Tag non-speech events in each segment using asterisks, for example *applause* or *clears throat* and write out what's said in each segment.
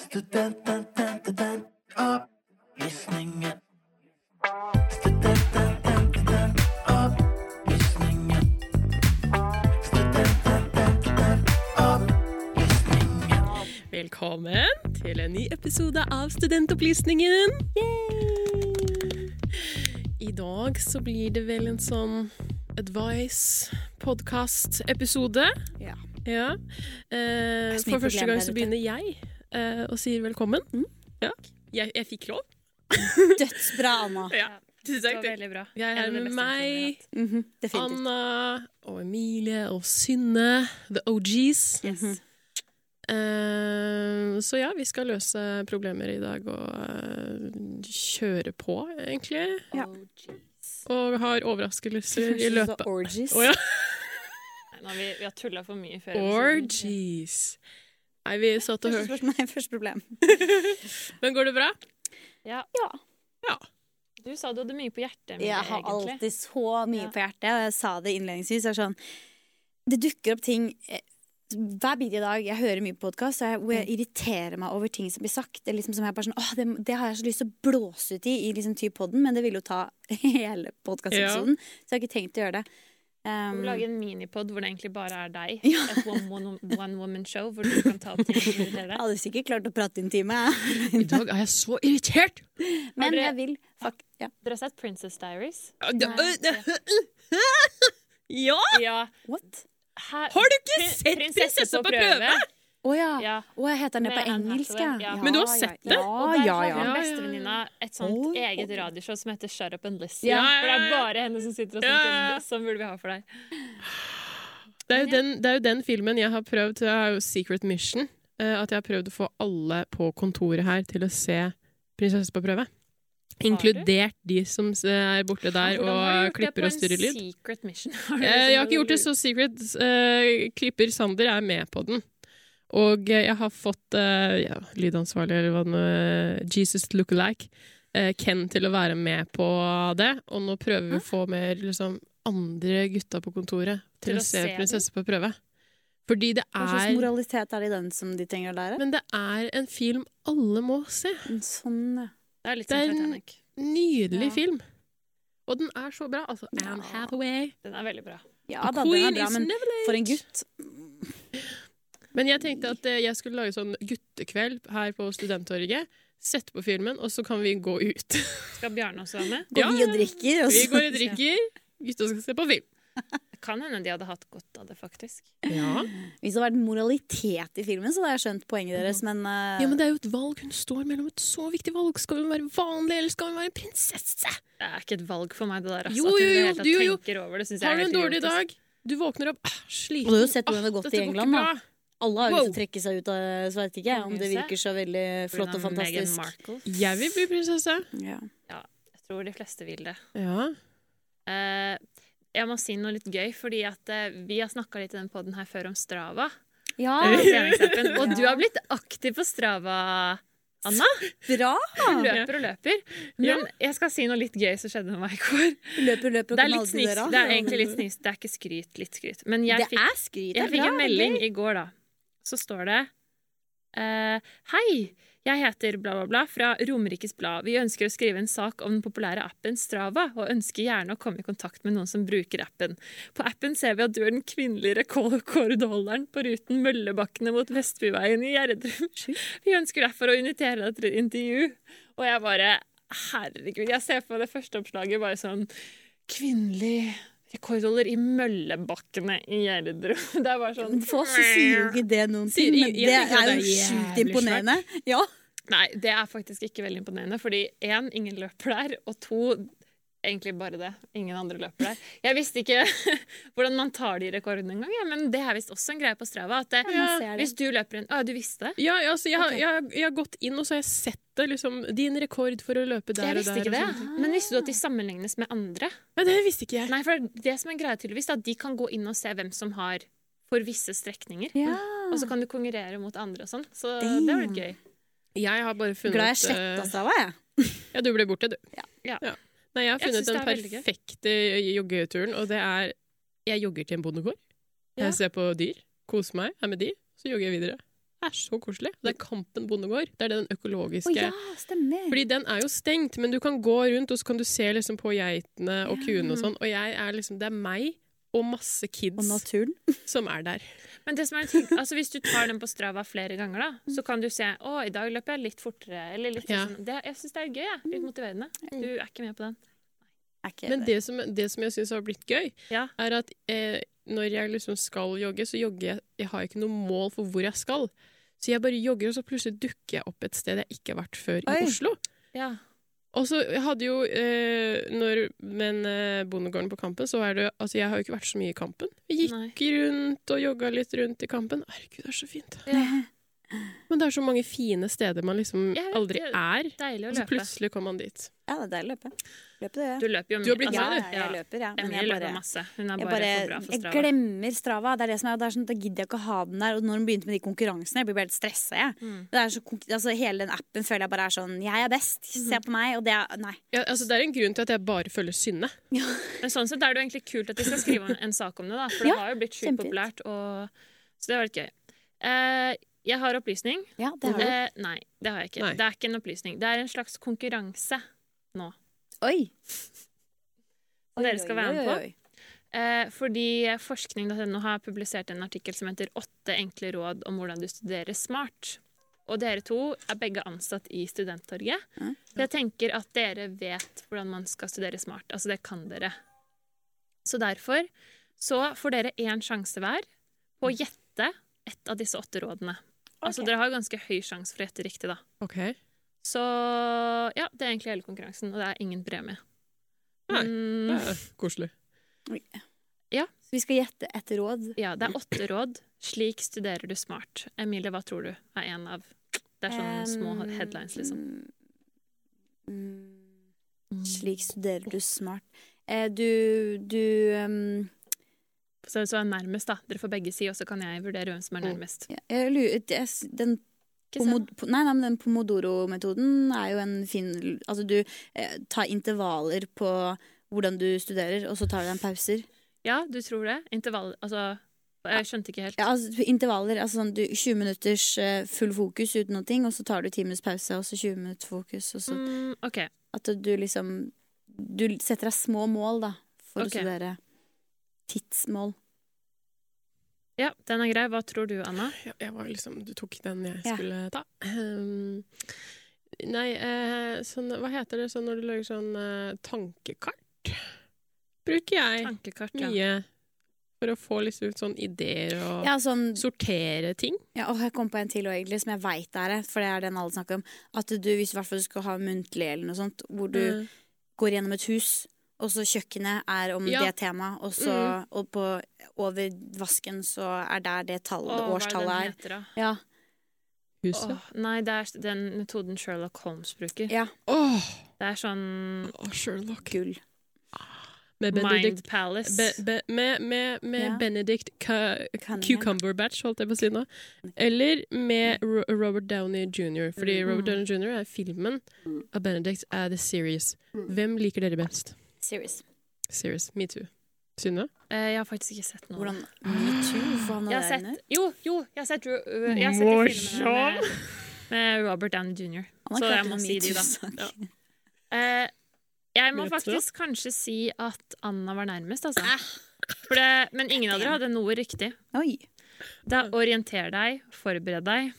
Studentopplysningen. Studentopplysningen. Studentopplysningen. Velkommen til en ny episode av Studentopplysningen. I dag så blir det vel en sånn advice-podkast-episode. Ja. Ja. Eh, for første gang så begynner jeg eh, og sier velkommen. Mm. Ja. Jeg, jeg fikk lov. *laughs* Dødsbra, Anna. Ja. Tusen Det var veldig bra. Jeg er med meg, mm Mhm, Anna og Emilie og Synne, the OGs. Yes. Mm -hmm. Eh, så ja, vi skal løse problemer i dag og eh, kjøre på, egentlig. Ja. Og har overraskelser i løpet. Orgies. Oh, ja. Nei, vi, vi har tulla for mye før. Orgies. Nei, vi satt og hørte. *laughs* nei, første problem. Men går det bra? Ja. Ja. Du sa du hadde mye på hjertet. Emilie, Jeg har egentlig. alltid så mye Ja. på hjertet, og jeg sa det innledningsvis. Det, er sånn, det dukker opp ting eh, hver bidige dag. Jeg hører mye podkast hvor jeg irriterer meg over ting som blir sagt. Det, liksom som jeg bare sånn, det, det har jeg så lyst til å blåse ut i i liksom podden, men det ville jo ta *laughs* hele podkastepisoden, så jeg har ikke tenkt å gjøre det. Um, må lage en minipod hvor det egentlig bare er deg. *laughs* Ja. Et one, one, one woman show hvor du kan ta opp ting som dere. jeg hadde sikkert klart å prate i en time, *laughs* I dag er jeg så irritert! men dere- jeg vil fuck, ja. Dere har sett Princess Diaries? Ja! *laughs* Ja. What? Her, Har du ikke sett Prinsesse på prøve? Å ja. Ja. Oh, jeg heter den det på engelsk, ja. ja. Men du har sett det? Ja, Ja, der ja, Og der har bestevenninna et sånt oh, eget radioshow som heter Shut Up and Listen. Ja. For det er bare henne som sitter og sier snakker. ja, ja. Sånn burde vi ha for deg. Det er, jo den, det er jo den filmen jeg har prøvd. Det er jo Secret Mission. eh, At jeg har prøvd å få alle på kontoret her til å se Prinsesse på prøve. Inkludert de som er borte der har og klipper og styrer lyd. *laughs* Har du Eh, liksom Jeg har ikke gjort det så secret. Eh, Klipper Sander er med på den. Og eh, jeg har fått eh, ja, lydansvarlig, eller hva det nå er, Jesus Lookalike, eh, Ken til å være med på det. Og nå prøver vi å få mer liksom, andre gutta på kontoret til, å se se Prinsesse på prøve. Fordi det Hva slags er moralitet er det i den som de trenger å lære? Men det er en film alle må se. En Sånn, ja. Det er litt Det er en- Nydelig Ja. film. Og den er så bra. Altså, Ja. Anne Hathaway. Den er veldig bra. ja da, den er bra, men for en gutt Men jeg tenkte at eh, jeg skulle lage sånn guttekveld her på Studenttorget. Sette på filmen, og så kan vi gå ut. *laughs* Skal Bjarne også være med? Går Ja, vi og drikker, Også. Vi går og drikker. Gutta skal se på film. Det kan hende de hadde hatt godt av det, faktisk. Ja. Hvis det hadde vært moralitet i filmen, så hadde jeg skjønt poenget deres, men, uh... ja, men det er jo et valg. Hun står mellom et så viktig valg. Skal hun være vanlig, eller skal hun være en prinsesse? Det er ikke et valg for meg, det der. Altså, Jo, at jo, jo, tatt jo, jo. over det, Har du en dårlig dag? Du våkner opp ah, sliten. Og du har jo sett hvordan det har gått i England, da. Alle har jo lyst til Wow. å trekke seg ut av Så vet ikke jeg om det virker så veldig flott og fantastisk. Jeg vil bli prinsesse. Ja. Jeg tror de fleste vil det. Ja. Uh, jeg må si noe litt gøy, fordi at uh, vi har snakka litt i den poden her før om Strava. ja, *laughs* Og du har blitt aktiv på Strava, Anna. bra! hun løper og løper. Ja. Men jeg skal si noe litt gøy som skjedde med meg i går. Løper, løper Det er litt snis. Det er egentlig litt snis. Det er ikke skryt. Litt skryt. Men jeg fikk, skryt. jeg fikk en melding i går, da. Så står det eh, Hei! Jeg heter bla, bla, bla fra Romerikes Blad. Vi ønsker å skrive en sak om den populære appen Strava, og ønsker gjerne å komme i kontakt med noen som bruker appen. På appen ser vi at du er den kvinnelige rekordholderen på ruten Møllebakkene mot Vestbyveien i Gjerdrum. Vi ønsker derfor å invitere deg til et intervju. Og jeg bare Herregud, jeg ser på det første oppslaget bare sånn Kvinnelig rekordholder i Møllebakkene i Gjerdrum. *laughs* Det er bare sånn For oss så sier jo ikke det noen ting, men det er jo sjukt imponerende. Ja. Nei, det er faktisk ikke veldig imponerende. Fordi én, ingen løper der. Og to, egentlig bare det. Ingen andre løper der. Jeg visste ikke *laughs* hvordan man tar de rekordene engang, ja, men det er visst også en greie på Strava. At det, ja, hvis du løper en Å, du visste det? Ja, altså, jeg, har, Ok. jeg, jeg har gått inn og så har jeg sett det. Liksom, din rekord for å løpe der Jeg og visste der. ikke og det. sånne. Men visste du at de sammenlignes med andre? Men det visste ikke jeg. Nei, for det som er greia tydeligvis, at de kan gå inn og se hvem som har for visse strekninger. Ja. Og så kan du konkurrere mot andre og sånn. Så Damn. det var litt gøy. Jeg har bare funnet Glad jeg sletta eh, Strava, jeg. Ja, du ble borte, du. Ja. Ja. Nei, jeg har funnet jeg den er perfekte joggeturen, og det er Jeg jogger til en bondegård. Ja. Jeg ser på dyr, koser meg, er med de, så jogger jeg videre. Det er så koselig. Det er Kampen bondegård. Det er den økologiske. Å ja, stemmer. Fordi den er jo stengt, men du kan gå rundt og så kan du se liksom på geitene og kuene og sånn. Og jeg er liksom, det er meg og masse Og kids naturen. som er der. Men det som er ting, altså hvis du tar den på Strava flere ganger, da, så kan du se å, i dag løper jeg litt fortere. Eller litt Ja. sånn. det, jeg syns det er gøy. Jeg. Litt motiverende. Du er ikke med på den. Er Men det som, det som jeg syns har blitt gøy, Ja. er at eh, når jeg liksom skal jogge, så jogger jeg Jeg har ikke noe mål for hvor jeg skal. Så jeg bare jogger, og så plutselig dukker jeg opp et sted jeg ikke har vært før i Oi. Oslo. Ja. Og så hadde jo eh, når, Men eh, bondegården på Kampen, så er det Altså, jeg har jo ikke vært så mye i Kampen. Jeg gikk rundt og jogga litt rundt i Kampen. Herregud, det er så fint. ja. Men det er så mange fine steder man liksom vet aldri er. Deilig å Og så plutselig kommer man dit. Ja, det er deilig å løpe. Løpe det, Du løper jo mye. Du har blitt Ja, med, ja, jeg løper, ja. Men jeg bare, masse. Hun er bare, bare for bra for Strava. jeg glemmer Strava. Det er det som er, det er sånn, Da gidder jeg ikke å ha den der. Og når hun begynte med de konkurransene, jeg blir bare helt stressa. Jeg. Mm. Det er så, altså, hele den appen føler jeg bare er sånn Jeg er best, se på meg. Og det er Nei. Ja, altså, det er en grunn til at jeg bare følger Synne. Men sånn sett er det jo egentlig kult at de skal skrive en- en sak om det, da. For *laughs* det Ja, har jo blitt sjukt populært. Og... Så det har vært gøy. Eh, jeg har opplysning. Ja, det har du. Eh, nei, det har jeg ikke. Nei. Det er ikke en opplysning. Det er en slags konkurranse nå. Oi. som dere skal være med på. Eh, fordi forskning.no har publisert en artikkel som heter 'Åtte enkle råd om hvordan du studerer smart'. Og dere to er begge ansatt i Studenttorget. Mm. Så jeg tenker at dere vet hvordan man skal studere smart. Altså, det kan dere. Så derfor så får dere én sjanse hver på å gjette ett av disse åtte rådene. Altså, dere har ganske høy sjanse for å gjette riktig, da. Ok. Så ja, det er egentlig hele konkurransen, og det er ingen premie. Nei, mm. Det er koselig. Så vi skal gjette et råd. ja, det er åtte råd. Slik studerer du smart. Emilie, hva tror du er en av Det er sånne små Um, headlines, liksom. mm, Slik studerer du smart. Eh, du du um, Så, så nærmest, da. Dere får begge si, og så kan jeg vurdere hvem som er nærmest. ja, jeg lurer, det, Den Ikke Pomo sant? po- nei, nei, men den pomodoro-metoden er jo en fin Altså, du eh, tar intervaller på hvordan du studerer, og så tar du deg en pauser. Ja, du tror det? Intervall Altså, jeg skjønte ikke helt. Ja, altså, intervaller, altså sånn du, 20 minutters uh, full fokus uten noe, ting, og så tar du 10 minutters pause, og så 20 minutter fokus, og så Mm, OK. at du liksom Du setter deg små mål, da, for okay. å studere. Tidsmål. Ja, den er grei. Hva tror du, Anna? Ja, jeg var liksom, du tok den jeg Ja. skulle ta. Um, nei, eh, sånn, hva heter det sånn når du lager sånn eh, tankekart? Bruker jeg Tankekart, ja. mye for å få liksom sånn ideer og Ja, sånn sortere ting. Ja, og jeg kom på en til også, egentlig, som jeg veit er det, for det er den alle snakker om. At du, hvis du skal ha muntlig eller noe sånt, hvor du Mm. går gjennom et hus, og så kjøkkenet er om Ja. det temaet, og så og på, over vasken så er der det tallet, Åh, årstallet er. heter, da? Ja. Huset. Åh, nei, det er den metoden Sherlock Holmes bruker. ja. Åh, Det er sånn åh, Sherlock. Gull. Med Mind Palace. be, be, med, med, med Ja. Benedict Cu- Cucumber Batch, holdt jeg på å si nå. Eller med Ro Robert Downey jr., fordi Mm. Robert Downey jr. er filmen, og Benedict er the series. Hvem liker dere best? Serious. Series. Me too. Synne? Eh, jeg har faktisk ikke sett noe. Hvordan Metoo? Havna Jeg det har sett Jo, jo, jeg har sett, uh, jeg har sett de filmene med, med Robert Downey jr. Så jeg må si de, da. Ja. Eh, jeg må faktisk kanskje si at Anna var nærmest, altså. For det, men ingen av dere hadde noe riktig. Oi. Da Orienter deg, forbered deg.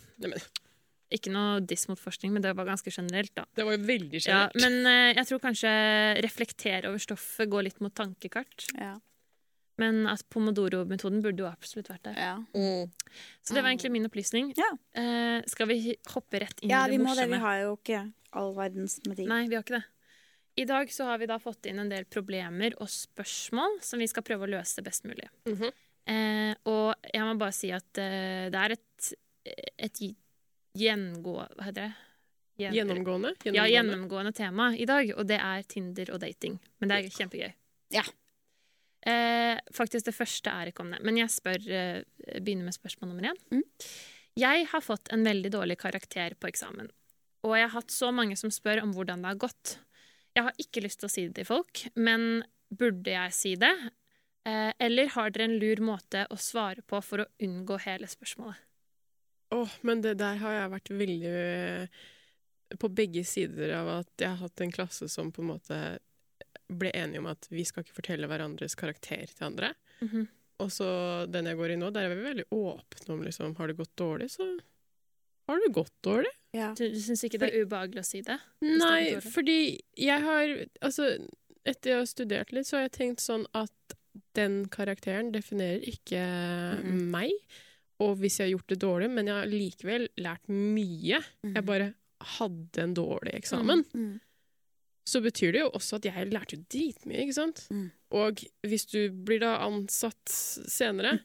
Ikke noe diss mot forskning, men det var ganske generelt, da. det var jo veldig Ja, generelt. men eh, jeg tror kanskje reflektere over stoffet går litt mot tankekart. Ja. Men at pomodoro-metoden burde jo absolutt vært der. ja. Mm. Så det var egentlig min opplysning. Ja. Eh, skal vi hoppe rett inn ja, i vi må det. Vi har jo ikke all verdens med. Nei, vi har ikke det. I dag så har vi da fått inn en del problemer og spørsmål som vi skal prøve å løse best mulig. Mhm. eh, og jeg må bare si at eh, det er et, et gjengå... Hva heter det? Gjen- Gjennomgående? Ja, gjennomgående tema i dag, og det er Tinder og dating. Men det er kjempegøy. Ja. Eh, faktisk det første er ikke om det. Men jeg spør, eh, begynner med spørsmål nummer én. Mm. Jeg har fått en veldig dårlig karakter på eksamen. Og jeg har hatt så mange som spør om hvordan det har gått. Jeg har ikke lyst til å si det til folk, men burde jeg si det? Eh, eller har dere en lur måte å svare på for å unngå hele spørsmålet? Åh, men det der har jeg vært veldig eh, på begge sider av at jeg har hatt en klasse som på en måte ble enige om at vi skal ikke fortelle hverandres karakter til andre. Mhm. Og så den jeg går i nå, der er vi veldig åpne om liksom, har det gått dårlig, så har det gått dårlig. Ja. Du, du syns ikke det er ubehagelig å si det? det Nei, det fordi jeg har Altså, etter jeg har studert litt, så har jeg tenkt sånn at den karakteren definerer ikke Mhm. meg. Og hvis jeg har gjort det dårlig, men jeg har likevel lært mye. mm. Jeg bare hadde en dårlig eksamen. Mm. Så betyr det jo også at jeg lærte jo dritmye, ikke sant? Mm. Og hvis du blir da ansatt senere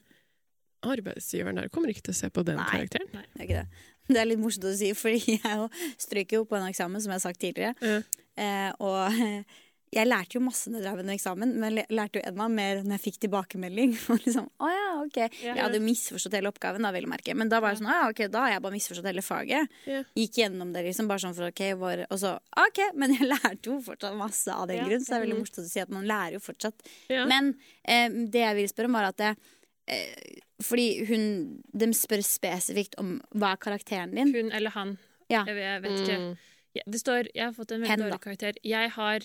Arbeidsgiveren der kommer ikke til å se på den Nei. karakteren. Det er ikke det. *laughs* Det er litt morsomt å si, *laughs* fordi jeg strøk jo på en eksamen, som jeg har sagt tidligere. Ja. Eh, og *laughs* jeg lærte jo masse når jeg drev med eksamen, men jeg lærte jo enda mer når jeg fikk tilbakemelding. *laughs* Og liksom, å ja, ok. Jeg hadde jo misforstått hele oppgaven, da, vil jeg merke. Men da var det sånn, å ja, ok, da har jeg bare misforstått hele faget. Gikk gjennom det liksom, bare sånn for ok, hvor, og så ok, men jeg *laughs* lærte jo fortsatt masse av den Ja. grunn, så det er veldig Mhm. morsomt å si at man lærer jo fortsatt. Ja. Men eh, det jeg ville spørre om, var at det, eh, fordi hun, de spør spesifikt om hva er karakteren din. Hun eller han. Ja. Jeg, jeg vet ikke. Mm. Det står Jeg har fått en veldig Hen, dårlig karakter. Jeg har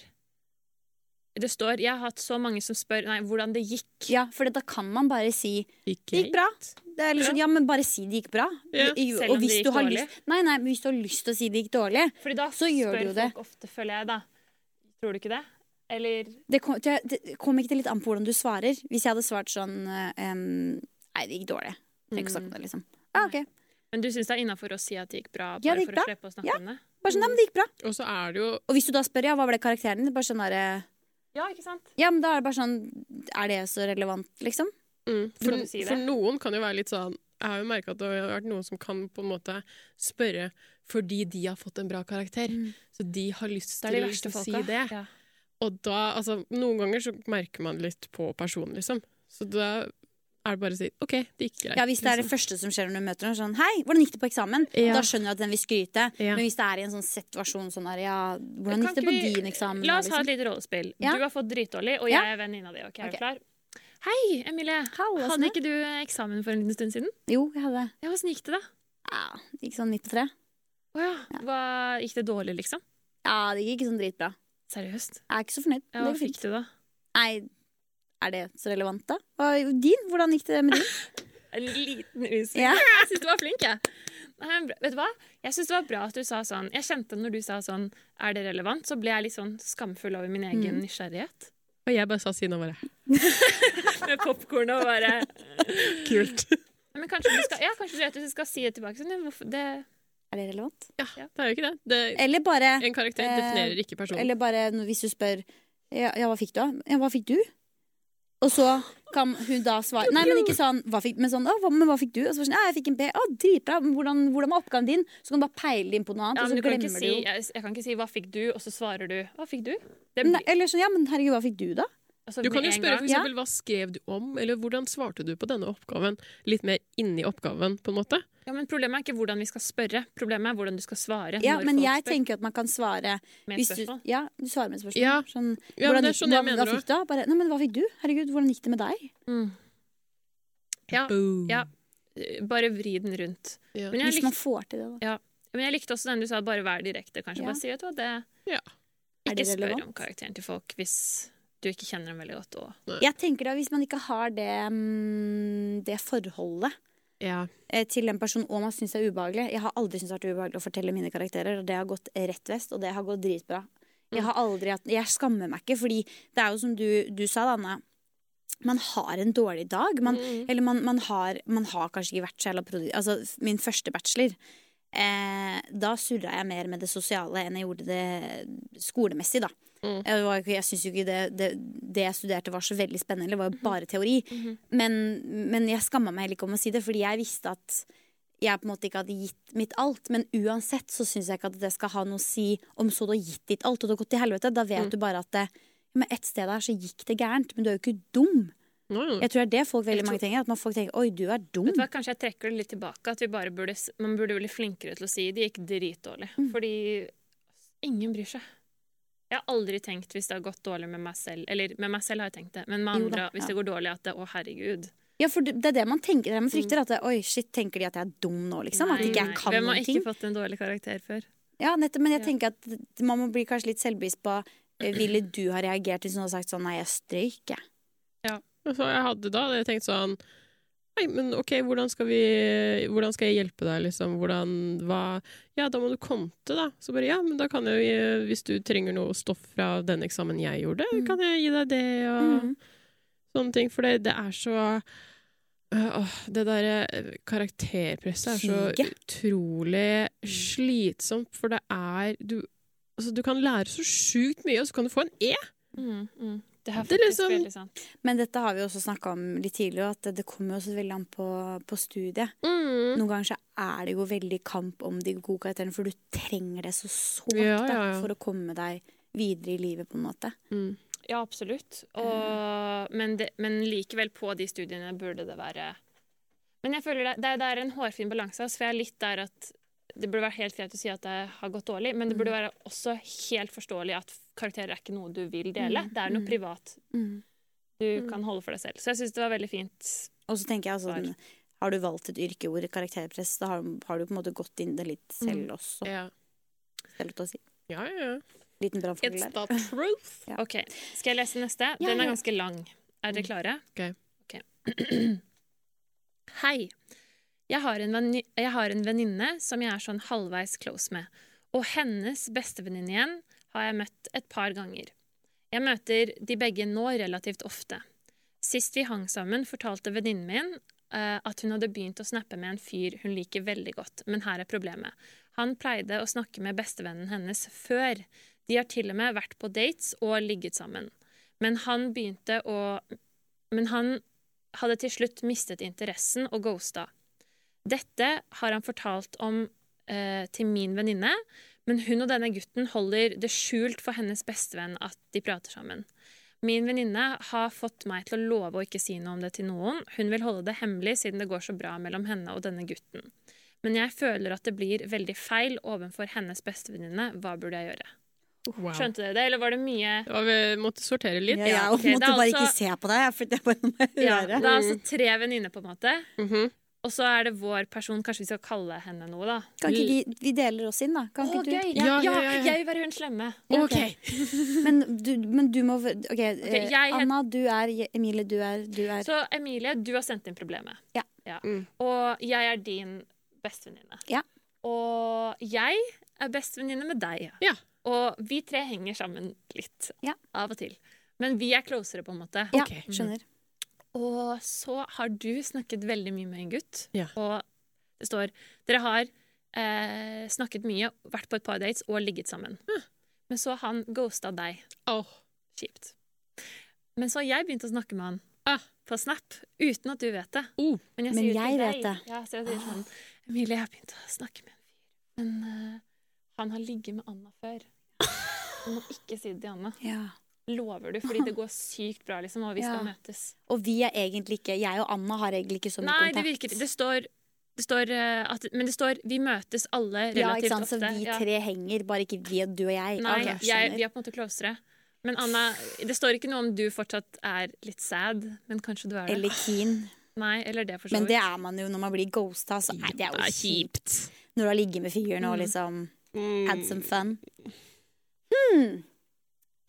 Det står Jeg har hatt så mange som spør Nei, hvordan det gikk. Ja, for da kan man bare si Gikk det gikk bra. Det er liksom, ja. men bare si det gikk bra. Ja, selv om og hvis det gikk dårlig. Lyst, nei, nei, men hvis du har lyst til å si det gikk dårlig Fordi da Så gjør du jo det. folk ofte, føler jeg, da. Tror du ikke det? Eller Det kom, det, det kom ikke litt an på hvordan du svarer. Hvis jeg hadde svart sånn um, Nei, det gikk dårlig. Tenk å snakke om det, liksom. Ja, ok. Men du syns det er innafor å si at det gikk bra, bare Ja, det gikk for bra. å slippe å snakke Ja. om det? Bare sånn, nei, men det gikk bra. Og så er det jo Og hvis du da spør ja, hva ble karakteren din, bare sånn derre Ja, ikke sant? Ja, men da er det bare sånn Er det så relevant, liksom? mm, for, si for noen kan jo være litt sånn Jeg har jo merka at det har vært noen som kan på en måte spørre fordi de har fått en bra karakter. Mm. Så de har lyst Det er de til verste å si det. Ja. Og da, altså, noen ganger så merker man litt på personen, liksom. Så da er det bare å si OK, det gikk greit. Ja, Hvis det er det liksom. første som skjer når du møter noen, sånn Hei, hvordan gikk det på eksamen? Ja. Da skjønner du at den vil skryte. Ja. Men hvis det er i en sånn situasjon sånn der, ja, hvordan gikk det på vi- din eksamen? La da, oss ha et liksom? lite rollespill. Ja. Du har fått dritdårlig, og jeg er venninna di. Okay, er Ok. du klar? Hei, Emilie. Hallo, Hadde ikke du eksamen for en liten stund siden? Jo, jeg hadde Ja, Åssen gikk det, da? ja, det gikk sånn midt på tre. Å ja. Hva, gikk det dårlig, liksom? Ja, det gikk ikke sånn dritbra. Seriøst? Jeg er ikke så fornøyd. Ja, hva fikk du, da? Nei, er det så relevant, da? Og din? Hvordan gikk det med din? *laughs* En liten usikker. Ja. *laughs* Jeg syns du var flink, jeg. Nei. Vet du hva? Jeg synes det var bra at du sa sånn Jeg kjente når du sa sånn Er det relevant? Så ble jeg litt sånn skamfull over min egen Mm. nysgjerrighet. Og jeg bare sa siden av bare *laughs* Med popkorn og bare Kult. Men kanskje du skal, ja, kanskje du vet at du skal si det tilbake. Sånn, hvorfor, det, Er det relevant? Ja, det er jo ikke det. det Eller bare, en karakter Eh, definerer ikke personen. eller bare hvis du spør ja, ja, hva fikk du, da? Ja, hva fikk du? Og så kan hun da svare Nei, men ikke sånn, hva fikk, men sånn Å, hva, men hva fikk du? Og så sånn, ja, jeg fikk en B. Å, dritbra. Men hvordan, hvordan var oppgaven din? Så kan du bare peile inn på noe annet, ja, og så du kan ikke glemmer du jo jeg, jeg kan ikke si 'hva fikk du', og så svarer du 'hva fikk du'? Det Nei, Eller sånn, ja, men herregud, hva fikk du, da? altså, Du kan jo spørre for eksempel, hva skrev du om, eller hvordan svarte du på denne oppgaven? Litt mer inni oppgaven, på en måte. Ja, men Problemet er ikke hvordan vi skal spørre, problemet er hvordan du skal svare. Ja, når men folk jeg spør tenker at man kan svare med et spørsmål? du. Ja, du svarer med et spørsmål. Ja. Sånn, Ja, hvordan det er sånn hva, jeg mener hva fikk du. Bare, nei, men hva fikk du? Herregud, hvordan gikk det med deg? Mm. Ja, ja. Bare vri den rundt. Ja. Men jeg, Hvis man får til det, da. men jeg likte også den du sa, bare vær direkte. Kanskje Ja. bare si vet du hva, det Ja. Er det Ikke spør om karakteren til folk hvis du ikke kjenner dem veldig godt. Og... Jeg tenker da, Hvis man ikke har det, mm, det forholdet Ja. eh, til en person, og man syns er ubehagelig Jeg har aldri syntes det har vært ubehagelig å fortelle mine karakterer, og det har gått rett vest, og det har gått dritbra. Jeg har aldri hatt Jeg skammer meg ikke, fordi det er jo som du, du sa, Anna. Man har en dårlig dag. Man, Mm. Eller man, man, har, man har kanskje ikke vært så jævla produktiv. Altså, min første bachelor, eh, da surra jeg mer med det sosiale enn jeg gjorde det skolemessig, da. Mm. Jeg, jeg syns jo ikke det, det, det jeg studerte var så veldig spennende, det var jo bare teori. Mhm. Men, men jeg skamma meg heller ikke om å si det, fordi jeg visste at jeg på en måte ikke hadde gitt mitt alt. Men uansett så syns jeg ikke at det skal ha noe å si om så du har gitt ditt alt og det har gått til helvete. Da vet Mm. du bare at det, men et sted der så gikk det gærent, men du er jo ikke dum. Jeg tror det er det folk veldig mange tenker. At man folk tenker 'oi, du er dum'. Vet du hva, Kanskje jeg trekker det litt tilbake. At vi bare burde, Man burde bli flinkere til å si det gikk dritdårlig. Mm. Fordi ingen bryr seg. Jeg har aldri tenkt hvis det har gått dårlig med meg selv Eller med meg selv har jeg tenkt det, men med Jo andre, da, hvis det går dårlig, at det å herregud. Ja, for det er det man tenker. Det er det man frykter. At det, oi, shit, tenker de at jeg er dum nå, liksom? at ikke jeg kan Hvem har ikke ting? fått en dårlig karakter før? Ja, nettopp. Men jeg Ja. tenker at man må bli kanskje litt selvbevisst på eh, Ville du ha reagert hvis noen hadde sagt sånn Nei, jeg strøyk, jeg. Så jeg hadde da jeg tenkt sånn Nei, men ok, hvordan skal vi Hvordan skal jeg hjelpe deg, liksom? Hvordan Hva Ja, da må du konte, da. Så bare ja, men da kan jeg jo Hvis du trenger noe stoff fra den eksamen jeg gjorde, Mm. kan jeg gi deg det, og mm. sånne ting. For det, det er så øh, åh, Det derre øh, karakterpresset er så Higet. utrolig slitsomt, for det er du, altså, du kan lære så sjukt mye, og så kan du få en E! Mm, mm. Det er Det faktisk liksom- veldig sant. Men dette har vi også snakka om litt tidligere, at det, det kommer jo også veldig an på, på studiet. Mm. Noen ganger så er det jo veldig kamp om de gode karakterene, for du trenger det så sårt Ja, ja, ja. for å komme deg videre i livet, på en måte. Mm. Ja, absolutt. Og, men, det, men likevel, på de studiene burde det være Men jeg føler det, det, er, det er en hårfin balanse. altså, For jeg er litt der at det burde være helt greit å si at det har gått dårlig, men det burde være også helt forståelig at karakterer er ikke noe du vil dele. Mm, Det er noe mm. privat Mm. du Mm. kan holde for deg selv. Så jeg syns det var veldig fint. Og så tenker jeg altså, den, har du valgt et yrke hvor karakterpress, da har, har du på en måte gått inn det litt selv også. Ja. Selv til å si. Ja, ja. Liten brannfakkel It's the *laughs* truth. Ja. OK, skal jeg lese neste? Ja, Den er ja. ganske lang. Er dere klare? Ok. okay. *clears throat* Hei. Jeg har en jeg har en venninne som jeg er sånn halvveis close med. Og hennes bestevenninne igjen har jeg møtt et par ganger. Jeg møter de begge nå relativt ofte. Sist vi hang sammen, fortalte venninnen min eh, at hun hadde begynt å snappe med en fyr hun liker veldig godt, men her er problemet. Han pleide å snakke med bestevennen hennes før. De har til og med vært på dates og ligget sammen. Men han begynte å Men han hadde til slutt mistet interessen og ghosta. Dette har han fortalt om eh, til min venninne, men hun og denne gutten holder det skjult for hennes bestevenn at de prater sammen. Min venninne har fått meg til å love å ikke si noe om det til noen. Hun vil holde det hemmelig siden det går så bra mellom henne og denne gutten. Men jeg føler at det blir veldig feil overfor hennes bestevenninne. Hva burde jeg gjøre? Wow. Skjønte dere det, eller var det mye Ja, vi måtte sortere litt. Ja, Ja, okay. måtte bare altså- ikke se på deg, for det er bare Ja, det er altså tre venninner, på en måte. Mhm. Og så er det vår person. Kanskje vi skal kalle henne noe, da. Kan ikke vi, vi deler oss inn, da? Kan Å, ikke du? gøy! Ja, Ja, ja, ja, ja. jeg vil være hun slemme. Ja, OK. *laughs* Men, du, men du må OK, okay jeg het- Anna, du er Emilie, du er, du er Så Emilie, du har sendt inn problemet. Ja. Mm. Og jeg er din bestevenninne. Ja. Og jeg er bestevenninne med deg. Ja. Og vi tre henger sammen litt. Ja. Av og til. Men vi er closere, på en måte. Ja, skjønner. Og så har du snakket veldig mye med en gutt. Ja. Og det står Dere har eh, snakket mye, vært på et par dates og ligget sammen. Men så har han ghosta deg. Åh. Kjipt. Men så har jeg begynt å snakke med han Ah. på Snap uten at du vet det. Oh. Men jeg, Men sier jeg vet det. Ja, så jeg sier sånn Emilie, jeg har begynt å snakke med en fyr, men uh, han har ligget med Anna før. *laughs* Du må ikke si det til Anna. Ja. Lover du? Fordi det går sykt bra, liksom, og vi skal Ja. møtes. Og vi er egentlig ikke Jeg og Anna har egentlig ikke så mye Nei, det kontakt. virker Det står, det står eh, at Men det står 'vi møtes alle ja, ikke sant? Så vi vi Ja. tre henger, bare ikke vi og du og jeg. Nei, Ok, jeg, vi er på en måte closere. Men Anna, det står ikke noe om du fortsatt er litt sad, men kanskje du er det. Eller keen. Nei, eller det for så Men det er man jo når man blir ghosta. Så nei, det er jo kjipt. Når du har ligget med fyren og Mm. liksom Mm. had some fun. Hmm.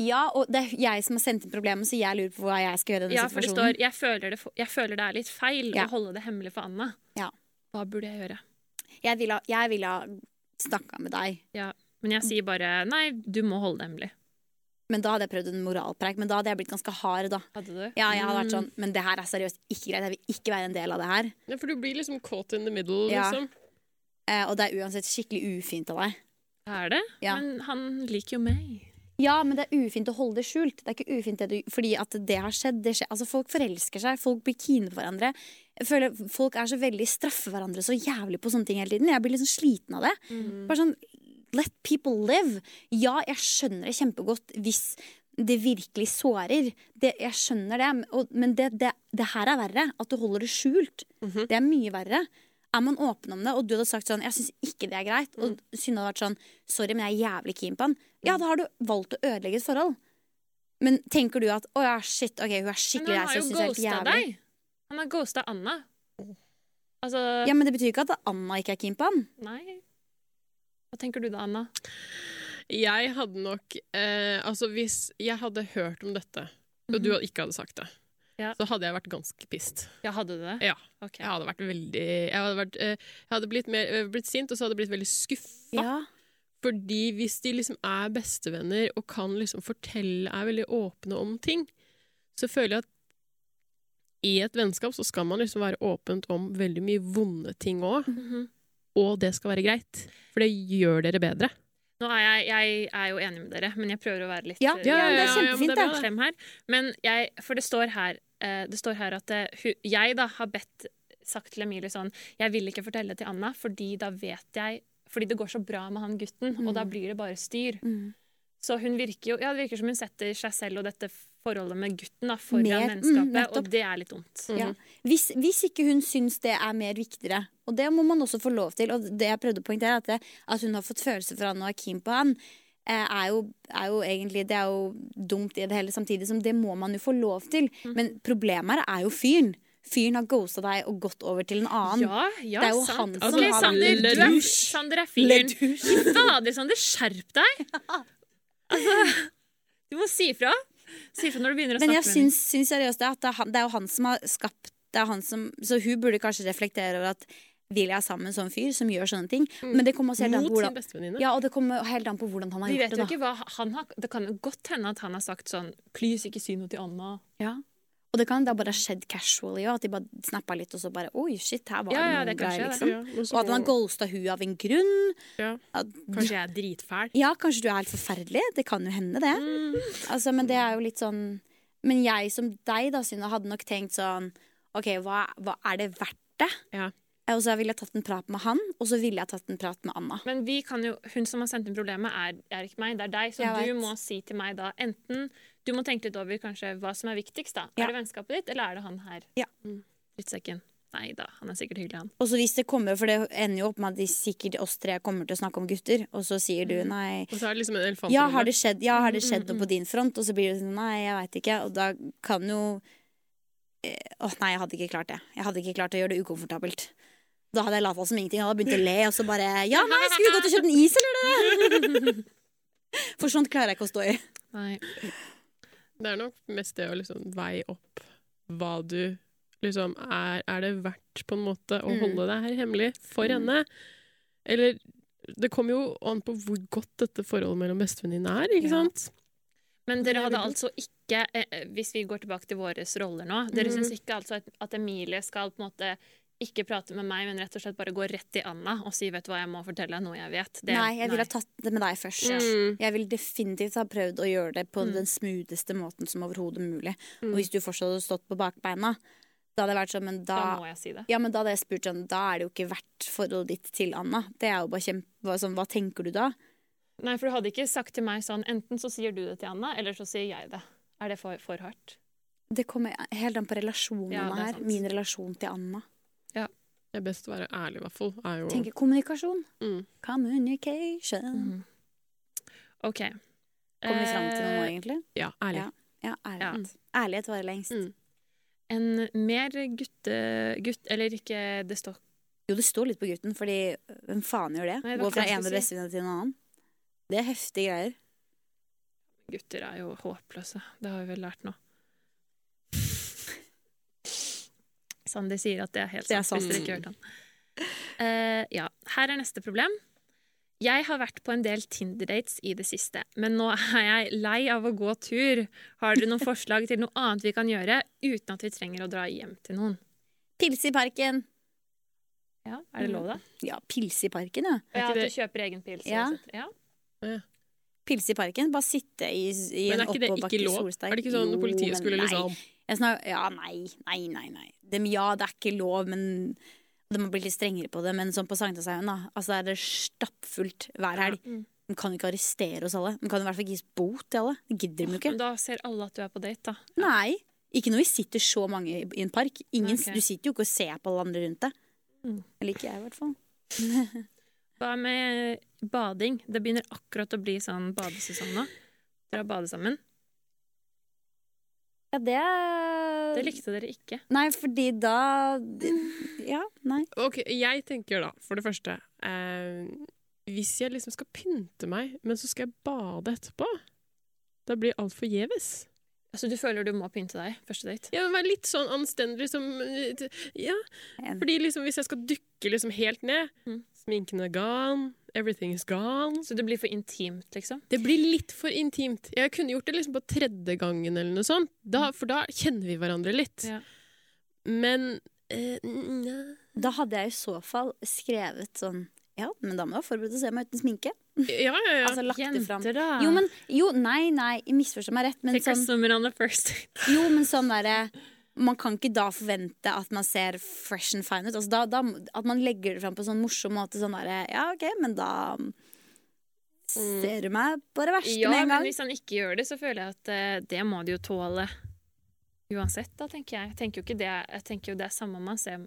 Ja, og det er jeg som har sendt inn problemet, så jeg lurer på hva jeg skal gjøre i denne Ja, for det situasjonen. står jeg føler det, jeg føler det er litt feil Ja. å holde det hemmelig for Anna. Ja. Hva burde jeg gjøre? Jeg ville ha, vil ha snakka med deg, Men jeg sier bare nei, du må holde det hemmelig. men da hadde jeg prøvd en moralpreik. Men da hadde jeg blitt ganske hard, da. Hadde du? Ja, jeg hadde vært Mm. sånn, Men det her er seriøst ikke greit. Jeg vil ikke være en del av det her. Ja, for du blir liksom caught in the middle, Ja. liksom. Eh, og det er uansett skikkelig ufint av deg. Er det? Ja. Men han liker jo meg. Ja, men det er ufint å holde det skjult. Det er ikke ufint det fordi at det har skjedd. Det skjer. Altså, folk forelsker seg, folk blir kine på hverandre. Jeg føler Folk er så veldig straffer hverandre så jævlig på sånne ting hele tiden. Jeg blir liksom sliten av det. Mm. Bare sånn, Let people live. Ja, jeg skjønner det kjempegodt hvis det virkelig sårer. Det, jeg skjønner det, og, men det, det, det her er verre. At du holder det skjult. Mhm. Det er mye verre. Er man åpen om det, og du hadde sagt sånn 'Jeg syns ikke det er greit', og Synne hadde vært sånn 'Sorry, men jeg er jævlig keen på han', ja, da har du valgt å ødelegge et forhold. Men tenker du at 'Å ja, shit, ok, hun er skikkelig har lei jo seg', syns helt ghosta jævlig'. deg. Han har ghosta Anna. Altså Ja, Men det betyr ikke at Anna ikke er keen på han. Nei. Hva tenker du da, Anna? Jeg hadde nok eh, Altså, hvis jeg hadde hørt om dette, og du ikke hadde sagt det, Ja. så hadde jeg vært ganske pissed. Ja, hadde du det? Ja. Okay. Jeg hadde vært veldig Jeg hadde, vært, eh, jeg hadde blitt, mer, eh, blitt sint, og så hadde jeg blitt veldig skuffa. Ja. Fordi hvis de liksom er bestevenner og kan liksom fortelle, er veldig åpne om ting, så føler jeg at i et vennskap så skal man liksom være åpent om veldig mye vonde ting òg, Mhm. og det skal være greit. For det gjør dere bedre. Nå er jeg, jeg er jo enig med dere, men jeg prøver å være litt Ja, ja, ja, det er ja, ja, men kjempefint, det er bra, det. slem her. Men jeg, for det står her, eh, det står her at eh, jeg da har bedt sagt til Emilie sånn Jeg vil ikke fortelle til Anna, fordi da vet jeg Fordi det går så bra med han gutten, og da blir det bare styr. Mm. Så hun virker jo Ja, det virker som hun setter seg selv og dette forholdet med gutten da, foran Mer- mm, og det er litt vondt. Ja. Hvis, hvis ikke hun syns det er mer viktigere, og det må man også få lov til, og det jeg prøvde å poengtere, er at, det, at hun har fått følelser for han og er keen på han, eh, er jo, er jo egentlig Det er jo dumt i det hele, samtidig som det må man jo få lov til. Mm. Men problemet er jo fyren. Fyren har ghosta deg og gått over til en annen. Ja, ja, Det er jo sant. han som okay, har Sander, du er. Sander er fyren. Fy Fader, Sander, skjerp deg! *laughs* Altså, du må si ifra. Si ifra når du begynner å Men med jeg Men jeg syns seriøst det, at det er, han, det er jo han som har skapt det er han som, Så hun burde kanskje reflektere over at vil jeg sammen med en sånn fyr som gjør sånne ting? Men det kommer helt an Mot på sin hvordan bestevenninne. ja, og det kommer helt an på hvordan han har Vi gjort vet det. hva han har Det kan godt hende at han har sagt sånn Please, ikke si noe til Anna. Ja. Og det kan da bare ha skjedd casually òg, at de bare snappa litt, og så bare Oi, shit, her var Ja, ja, det det greier, liksom. det. Ja, og at han har ghosta hun av en grunn. ja. At, Kanskje jeg er dritfæl. ja, kanskje du er helt forferdelig. Det kan jo hende, det. Mm. Altså, men det er jo litt sånn Men jeg som deg, da, Synne, hadde nok tenkt sånn OK, hva, hva er det verdt det? Ja. Og så ville jeg tatt en prat med han, og så ville jeg tatt en prat med Anna. Men vi kan jo, hun som har sendt inn problemet, er, er ikke meg, det er deg. Så Jeg du vet. må si til meg da enten Du må tenke litt over kanskje hva som er viktigst. da Ja. Er det vennskapet ditt, eller er det han her? Ja. Mm. Drittsekken. Nei da, han er sikkert hyggelig, han. Og så hvis det kommer, for det ender jo opp med at de sikkert oss tre kommer til å snakke om gutter, og så sier du nei Og så er det liksom en elefant Ja, har det skjedd, ja, har det skjedd noe på din front? Og så blir det sånn nei, jeg veit ikke. Og da kan jo Åh, Åh, nei, jeg hadde ikke klart det. Jeg hadde ikke klart å gjøre det ukomfortabelt. Da hadde jeg lata som ingenting. Jeg hadde begynt å le, og så bare Ja, nei, skulle vi gått og kjøpt en is, eller? *laughs* For sånt klarer jeg ikke å stå i. Nei. Det er nok mest det å liksom veie opp hva du liksom er Er det verdt på en måte å Mm. holde det her hemmelig for Mm. henne? Eller Det kommer jo an på hvor godt dette forholdet mellom bestevenninnene er, ikke Ja. sant? Men dere er hadde altså ikke, eh, eh, hvis vi går tilbake til våre roller nå Dere Mhm. syns ikke altså at, at Emilie skal på en måte ikke prate med meg, men rett og slett bare gå rett til Anna og si 'vet du hva, jeg må fortelle deg noe jeg vet'. Det- Nei, jeg ville ha tatt det med deg først. Mm. Jeg vil definitivt ha prøvd å gjøre det på Mm. den smootheste måten som overhodet mulig. Mm. Og hvis du fortsatt hadde stått på bakbeina, da hadde jeg vært sånn, men Da da må jeg si det. Ja, men da hadde jeg spurt sånn, da er det jo ikke verdt forholdet ditt til Anna. Det er jo bare kjempe... Sånn, hva tenker du da? Nei, for du hadde ikke sagt til meg sånn enten så sier du det til Anna, eller så sier jeg det. Er det for, for hardt? Det kommer helt an på relasjonene Ja, er her. Min relasjon til Anna. Det er best å være ærlig, i hvert fall. Er jo Tenker kommunikasjon. mm. Communication. Mm. OK. Kommer vi fram til noe nå, Eh, egentlig? Ja, ærlig. Ja. Ja, ærlighet. Ærlighet varer lengst. Mm. En mer gutte... Gutt, eller ikke Det står Jo, det står litt på gutten, fordi hvem faen gjør det? Nei, det var Gå fra ene si. bestevenninne til en annen. Det er heftige greier. Gutter er jo håpløse. Det har vi vel lært nå. Sander sier at det er helt Det er sant. Hvis dere sant. ikke hørte han. Uh, ja. Her er neste problem. Jeg har vært på en del Tinder-dates i det siste, men nå er jeg lei av å gå tur. Har dere noen *laughs* forslag til noe annet vi kan gjøre uten at vi trenger å dra hjem til noen? Pils i parken. Ja, Er det lov, da? Ja, pils i parken, ja. Ja, At du kjøper egen pils? Ja. ja. Pils i parken. Bare sitte i, i Men er ikke det ikke lov? Er det ikke sånn når politiet jo, skulle nei. liksom Jeg snakker, ja, nei, nei, nei. nei. Dem, ja, det er ikke lov, men de må bli litt strengere på det. Men sånn på Sankthanshaugen, da. Altså, er det stappfullt hver helg. Mm. De kan jo ikke arrestere oss alle. De kan i hvert fall ikke gis bot til alle. Det gidder de jo ikke. Men da ser alle at du er på date, da. Nei. Ikke når vi sitter så mange i i en park. Ingen, okay. Du sitter jo ikke og ser på alle andre rundt deg. Mm. Eller ikke jeg, i hvert fall. *laughs* Hva med bading? Det begynner akkurat å bli sånn badesesong nå. Dere har badet sammen. Ja, det Det likte dere ikke. Nei, fordi da Ja, nei. Ok, jeg tenker da, for det første eh, Hvis jeg liksom skal pynte meg, men så skal jeg bade etterpå, da blir alt forgjeves. Altså, du føler du må pynte deg første date? Ja, men være litt sånn anstendig som Ja, fordi liksom hvis jeg skal dykke liksom helt ned Mm. Sminken er gone, everything is gone. Så det blir for intimt, liksom? Det blir litt for intimt. Jeg kunne gjort det liksom på tredje gangen, eller noe sånt. Da, for da kjenner vi hverandre litt. Ja. Men eh. Da hadde jeg i så fall skrevet sånn Ja, men da må jeg forberede å se meg uten sminke. Ja, ja, ja. Altså lagt det fram. Jenter, da! Jo, men Jo, nei, nei, misforstå meg rett, men Take a sånn summer on the *laughs* first. Jo, men sånn derre man kan ikke da forvente at man ser fresh and fine ut. Altså da, da, at man legger det fram på en sånn morsom måte. Sånn derre Ja, OK, men da ser du meg på det verste Ja, med en men hvis han ikke gjør det, så føler jeg at uh, det må de jo tåle uansett, da, tenker jeg. Jeg tenker jo ikke det Jeg tenker jo det er samme om man ser,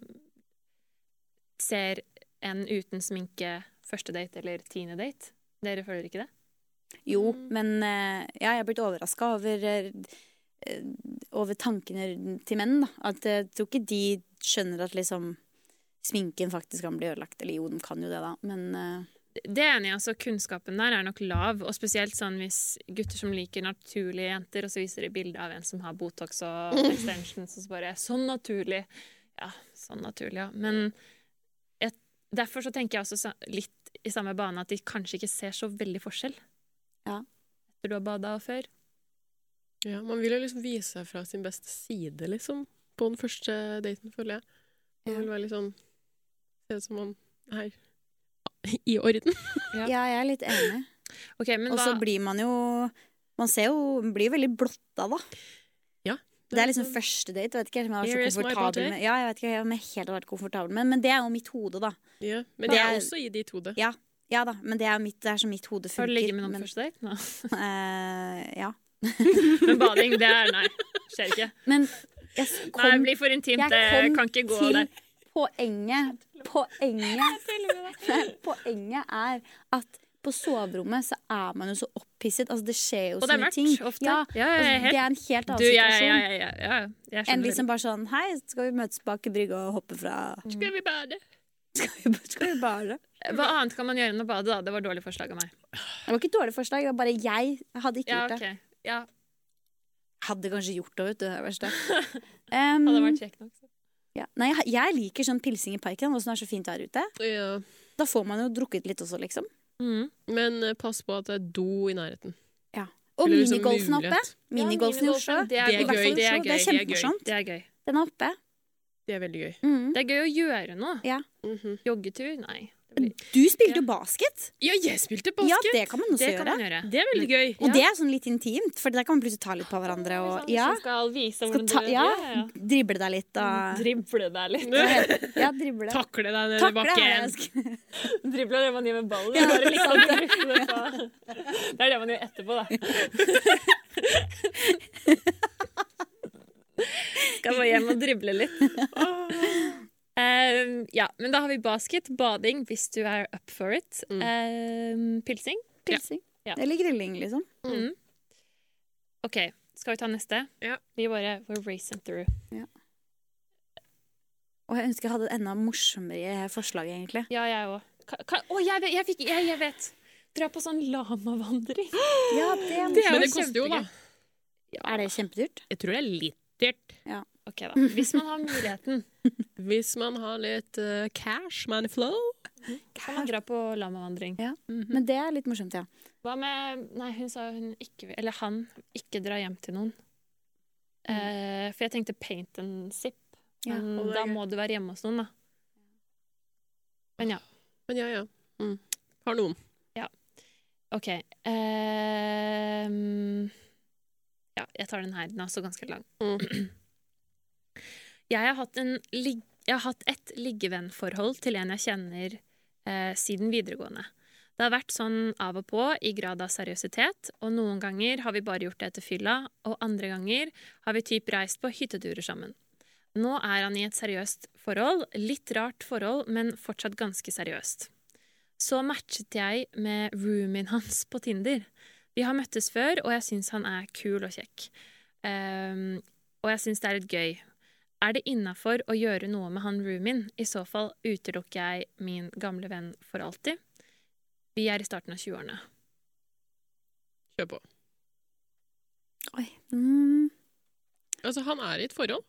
ser en uten sminke første date eller tiende date. Dere føler ikke det? Jo, men uh, ja, jeg er blitt overraska over eh, over tankene til menn. Da. At jeg tror ikke de skjønner at liksom sminken faktisk kan bli ødelagt. Eller jo, den kan jo det, da, men uh... Det er enig i. altså Kunnskapen der er nok lav. Og spesielt sånn hvis gutter som liker naturlige jenter, og så viser de bilde av en som har Botox og *laughs* extensions, og så bare Sånn naturlig. Ja, sånn naturlig, ja. Men jeg, derfor så tenker jeg også litt i samme bane at de kanskje ikke ser så veldig forskjell. Ja. Etter du har bada før. Ja. Man vil jo liksom vise seg fra sin beste side, liksom. På den første daten, føler jeg. Man Ja. vil være litt sånn Se ut som man er i orden. *laughs* Ja. ja, jeg er litt enig. Okay, men Og så da... blir man jo Man ser jo blir veldig blotta, da. Ja. Det er liksom første date. Vet ikke om jeg har vært så komfortabel med Ja, jeg vet ikke om jeg helt har vært komfortabel med Men det er jo mitt hode, da. Ja. Men Det er er- også i ditt hode. Ja, ja da, men det er, mitt, det er som mitt hode funker. Har du ligget med noen men, første date? Nå. uh, *laughs* ja. *laughs* Men bading, det er nei. Skjer ikke. Men jeg kom, Nei, det blir for intimt. jeg kan ikke gå til der. poenget. Poenget *laughs* *laughs* Poenget er at på soverommet så er man jo så opphisset. Altså, det skjer jo Og det er mørkt ting. ofte. Ja, Ja, ja, helt- det er en helt annen Du, ja, situasjon. ja, ja, ja, ja. Enn liksom bare sånn Hei, skal vi møtes bak i brygga og hoppe fra Skal vi bade? Skal vi, skal vi bade? Hva annet kan man gjøre enn å bade, da? Det var dårlig forslag av meg. Det var ikke dårlig forslag, det var bare jeg hadde ikke Ja, gjort ok. det. Ja, Hadde kanskje gjort det, vet du. Det er det verste. *laughs* hadde Um, vært kjekk nok. så. ja. Nei, jeg, jeg liker sånn pilsing i parken, og som det er så fint her ute. Ja. Da får man jo drukket litt også, liksom. Mm. Men uh, pass på at det er do i nærheten. Og minigolfen liksom minigolfen oppe. Minigolfen i Oslo. Det er, Det er gøy. Det er Det gøy. er kjempemorsomt. Det er gøy. Den er oppe. Det er veldig gøy. Mm. Det er gøy å gjøre noe. Mhm. Joggetur? Nei. Du spilte Ja. jo basket. Ja, jeg spilte Ja, basket! det kan man også det gjøre. kan man gjøre. Det er veldig gøy. Og Ja. det er sånn litt intimt, for der kan man plutselig ta litt på hverandre. Og, Sånn, ja, skal vise skal ta, ja, ja, ja. drible deg litt og *laughs* Drible deg litt. Ja, drible. Takle deg ned i bakken. *laughs* Drible er det man gjør med ballen. Ja, Bare liksom det. på. Det er det man gjør etterpå, da. *laughs* Skal bare hjem og drible litt. Um, ja, men da har vi basket, bading hvis du er up for it. Mm. Um, pilsing. Pilsing. Ja. Eller grilling, liksom. Mm. OK, skal vi ta neste? Ja. Vi bare we're racing through. Og jeg ønsker jeg hadde et enda morsommere forslag, egentlig. Ja, jeg òg. Å, jeg, jeg, fikk, jeg, jeg vet! Dra på sånn lamavandring. *gasps* Ja, det er, Det er Men jo det koster jo, da. Ja. er det kjempedyrt? Jeg tror det er litt dyrt. Ok, da. Hvis man har muligheten, *laughs* Hvis man har litt uh, cash, money flow. kan man dra på lamavandring. Ja. Mhm. Men det er litt morsomt, ja. Hva med Nei, hun sa hun ikke vil Eller han ikke dra hjem til noen. Eh, for jeg tenkte paint and sip. Ja, Men da må du være hjemme hos noen, da. Men ja. Men ja, ja. Mm. Har noen. Ja. OK. Uh, ja, jeg tar den her. Den er også ganske lang. Mm. *clears throat* Jeg har hatt, en, jeg har hatt et liggevennforhold til en jeg kjenner eh, siden videregående. Det har vært sånn av og på i grad av seriøsitet, og noen ganger har vi bare gjort det etter fylla, og andre ganger har vi typ reist på hytteturer sammen. Nå er han i et seriøst forhold, litt rart forhold, men fortsatt ganske seriøst. Så matchet jeg med roomien hans på Tinder. Vi har møttes før, og jeg syns han er kul og kjekk. Um, og jeg syns det er litt gøy. Er det innafor å gjøre noe med han roomien? I så fall utelukker jeg min gamle venn for alltid. Vi er i starten av 20-årene. Kjør på. Oi. Mm. Altså, han er i et forhold.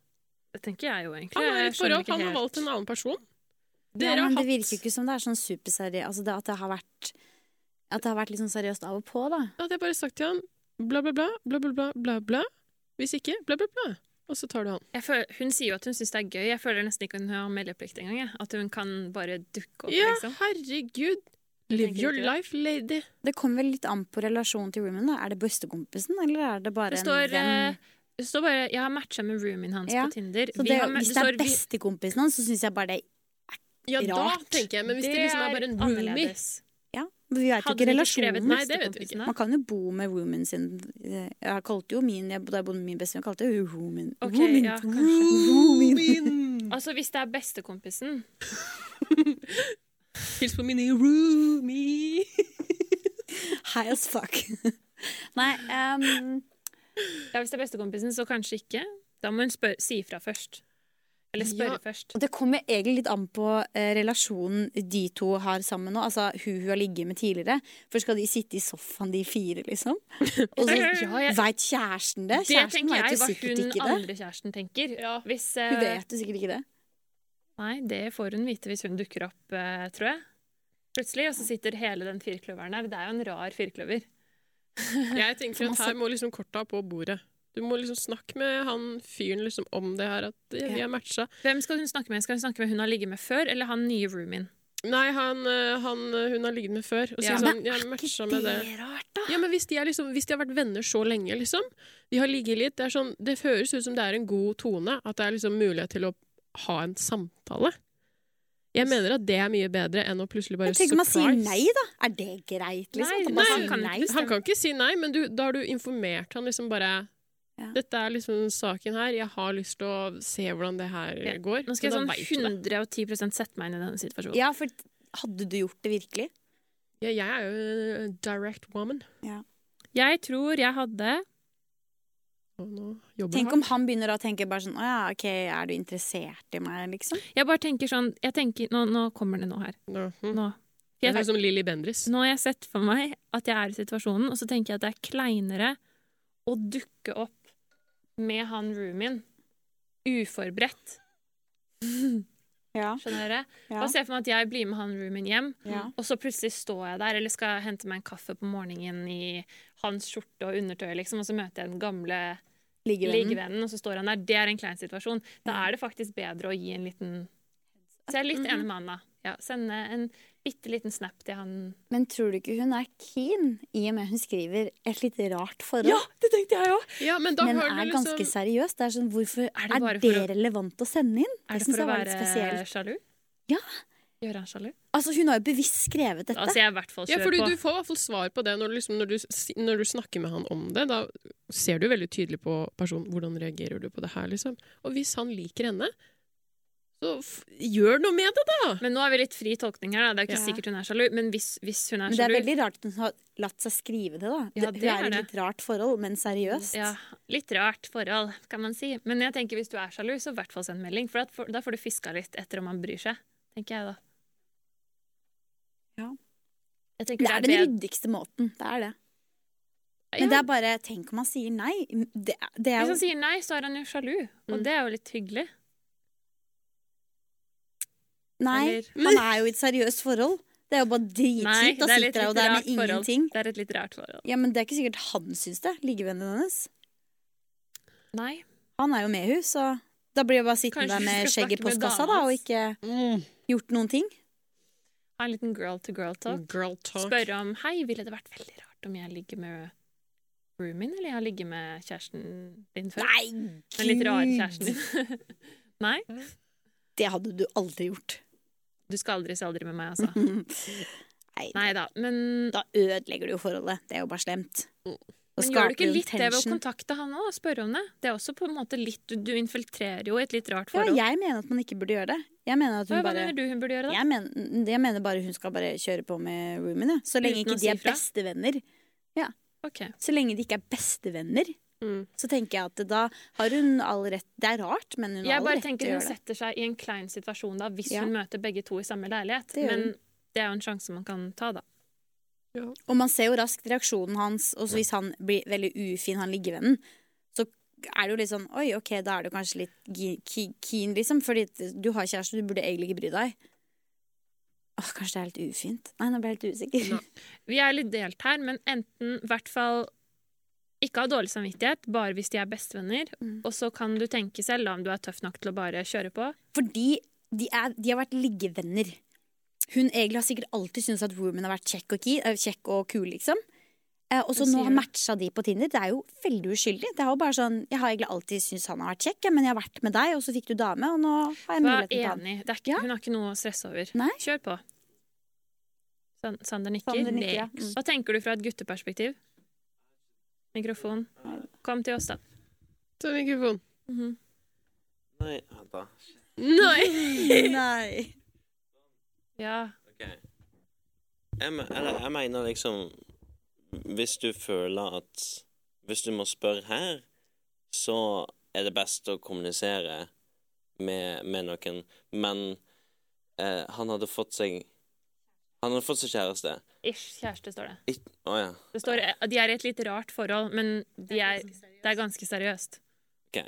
Det tenker jeg jo egentlig. Han er i et forhold. Han har valgt en annen person. Ja, Dere har men det virker jo ikke som det er sånn superseriøst. Altså det, at det har vært At det har vært litt sånn seriøst av og på, da. At jeg bare sagt til han bla, bla, bla, bla, bla, bla, bla, bla. Hvis ikke, bla, bla, bla. Og så tar du han. Jeg føler, hun sier jo at hun syns det er gøy. Jeg føler nesten ikke hun har meldeplikt engang. jeg. At hun kan bare dukke opp, Ja, liksom. herregud. Live your det. life, lady. Det kommer vel litt an på relasjonen til roomien. Er det bestekompisen, eller er det bare Det står, en venn? eh, det står bare 'Jeg har matcha med roomien hans Ja, på Tinder'. Så Vi det, har hvis det det er står bestekompisen hans, så syns jeg bare det er Ja, da tenker jeg. Men hvis det, liksom er bare en roomie vi vet jo Hadde ikke relasjonen. Nei, det vet vi ikke. Man kan jo bo med roomien sin. Jeg kalte jo min jeg, Da jeg bodde med min bestevenn, kalte jeg roomien. Ok, roomien. ja, roomien. Altså, hvis det er bestekompisen *laughs* Hils på mine roomie. *laughs* High as fuck. *laughs* Nei, um... Ja, hvis det er bestekompisen, så kanskje ikke. Da må hun spør, si ifra først. Eller spørre Ja. først. og det kommer egentlig litt an på eh, relasjonen de to har sammen nå. Altså hun hun har ligget med tidligere. For skal de sitte i sofaen, de fire, liksom? Og så *laughs* Ja, jeg- veit kjæresten det? Det Kjæresten tenker jeg hva hun ikke andre kjæresten tenker. Hvis, eh, Hun vet jo sikkert ikke det. Nei, det får hun vite hvis hun dukker opp, eh, tror jeg. Plutselig, og så sitter hele den firkløveren der. Det er jo en rar firkløver. Jeg tenker *laughs* at her må liksom korta på bordet. Du må liksom snakke med han fyren liksom om det her, at de, vi Ja. er matcha. Hvem skal hun snakke med? Skal hun snakke med hun har ligget med før, eller han nye roomien? Nei, han, eh, han eh, hun har ligget med før. Og Ja. sier sånn, jeg er matcha ikke med det. rart, da? Ja, men hvis de, er liksom, hvis de har vært venner så lenge, liksom, de har ligget litt, det, er sånn, det høres ut som det er en god tone, at det er liksom mulighet til å ha en samtale. Jeg mener at det er mye bedre enn å plutselig bare Men tenk om man sier nei, da. Er det greit, liksom? Nei, nei, han kan nei? Han kan ikke si nei, men du, da har du informert han liksom bare Ja. Dette er liksom saken her, jeg har lyst til å se hvordan det her Ja. går. Nå skal Så jeg sånn 110 sette meg inn i denne situasjonen. Ja, for hadde du gjort det virkelig? Ja, jeg er jo en direct woman. Ja. Jeg tror jeg hadde Tenk om han begynner å tenke bare sånn Å ja, OK, er du interessert i meg, liksom? Jeg bare tenker sånn jeg tenker, nå, nå kommer det noe her. Nå. Nå. Det Jeg, er som Lilly Bendriss. nå har jeg sett for meg at jeg er i situasjonen, og så tenker jeg at det er kleinere å dukke opp med han roomien uforberedt. *laughs* Ja. Skjønner dere? ja, Og se for meg at jeg blir med han roomien hjem, ja. og så plutselig står jeg der, eller skal hente meg en kaffe på morgenen i hans skjorte og undertøy, liksom, og så møter jeg den gamle Liggevennen. og så står han der. Det er en klein situasjon. Da er det faktisk bedre å gi en liten Så jeg er litt enig med Anna. Ja, sende en bitte liten snap til han. Men tror du ikke hun er keen, i og med hun skriver et litt rart forhold? det tenkte jeg òg! Ja, men da men har er liksom... ganske seriøs. Det er sånn, Hvorfor Er er det det, for å- relevant å sende inn? Er det det for å være spesielt. sjalu? Ja. Gjøre han sjalu? Altså, Hun har jo bevisst skrevet dette. Altså, jeg i hvert fall Ja, fordi på. du får i hvert fall svar på det når du, liksom, når, du, når du snakker med han om det. Da ser du veldig tydelig på personen. Hvordan reagerer du på det her, liksom? Og hvis han liker henne, så f gjør noe med det, da! Men nå er vi litt fri tolkning her. Da. Det er ikke Ja. sikkert hun er sjalu, men hvis, hvis hun er Men det er veldig rart at hun har latt seg skrive det, da. Ja, Det- hun er i et litt rart forhold, men seriøst. Ja, litt rart forhold, kan man si. Men jeg tenker hvis du er sjalu, så i hvert fall send melding. For, da får du fiska litt etter om han bryr seg. Tenker jeg da. Ja. Jeg Det er det den er ryddigste måten. Det er det. Men det er bare Tenk om han sier nei. Det, det er Hvis han sier nei, så er han jo sjalu. Og Mm. det er jo litt hyggelig. Nei, Eller- han er jo i et seriøst forhold. Det er jo bare dritkjipt. Da er sitter jeg jo der med forhold. ingenting. Det er et litt rart forhold. Ja, Men det er ikke sikkert han syns det. Liggevennen hennes. Nei. Han er jo med henne, så da blir jeg bare sittende Kanskje der med skjegget skjegg i postkassa da, og ikke Mm. gjort noen ting. Ha en liten girl to girl talk. Girl talk. Spørre om Hei, ville det vært veldig rart om jeg ligger med roomien, eller jeg har ligget med kjæresten din før? Nei, Den litt rare kjæresten din. *laughs* Nei? Det hadde du aldri gjort. Du skal aldri si aldri med meg, altså. *laughs* Nei, da. Men, da ødelegger du jo forholdet. Det er jo bare slemt. Mm. Men gjør du ikke litt litt det ved å kontakte han òg og spørre om det? Det er også på en måte litt Du, du infiltrerer jo et litt rart forhold. Ja, jeg mener at man ikke burde gjøre det. Jeg mener at hun hva bare mener du hun burde gjøre, da? jeg mener, jeg mener bare hun skal bare kjøre på med roomien. Ja. Så lenge Uten ikke de si er bestevenner. Ja. Okay. Så lenge de ikke er bestevenner, Mm. så tenker jeg at da har hun all rett Det er rart, men hun har Jeg all rett til å gjøre det. Hun setter seg i en klein situasjon da, hvis Ja. hun møter begge to i samme leilighet. Det Men det er jo en sjanse man kan ta, da. Og man ser jo raskt reaksjonen hans, og hvis han blir veldig ufin, han liggevennen, så er det jo litt sånn Oi, OK, da er du kanskje litt keen, liksom. Fordi du har kjæreste, du burde egentlig ikke bry deg. Åh, kanskje det er litt ufint? Nei, nå ble jeg litt usikker. Nei. Vi er litt delt her, men enten i hvert fall ikke ha dårlig samvittighet, bare hvis de er bestevenner. Mm. Og så kan du tenke selv da, om du er tøff nok til å bare kjøre på. Fordi de, er, de har vært liggevenner. Hun egentlig har sikkert alltid syntes at Roman har vært kjekk og, ki, eh, kjekk og kul, liksom. Eh, og så nå har matcha de på Tinder. Det er jo veldig uskyldig. Det er jo bare sånn, Jeg har egentlig alltid syntes han har vært kjekk, men jeg har vært med deg, og så fikk du dame, og nå har jeg muligheten til han. enig. Det er ikke. Hun har ikke noe å stresse over. Nei. Kjør på. Sander nikker. Sander nikker, ja. Mm. Hva tenker du fra et gutteperspektiv? Mikrofon. Kom til oss, da. Ta mikrofon. Mhm. Nei, vent da. Nei! *laughs* Nei. Ja. Ok. Jeg, eller, jeg mener liksom Hvis du føler at Hvis du må spørre her, så er det best å kommunisere med, med noen. Men eh, han hadde fått seg Han har fått seg kjæreste. Ish kjæreste, står det. It, oh, ja. det står, de er i et litt rart forhold, men de er, det er ganske seriøst. OK.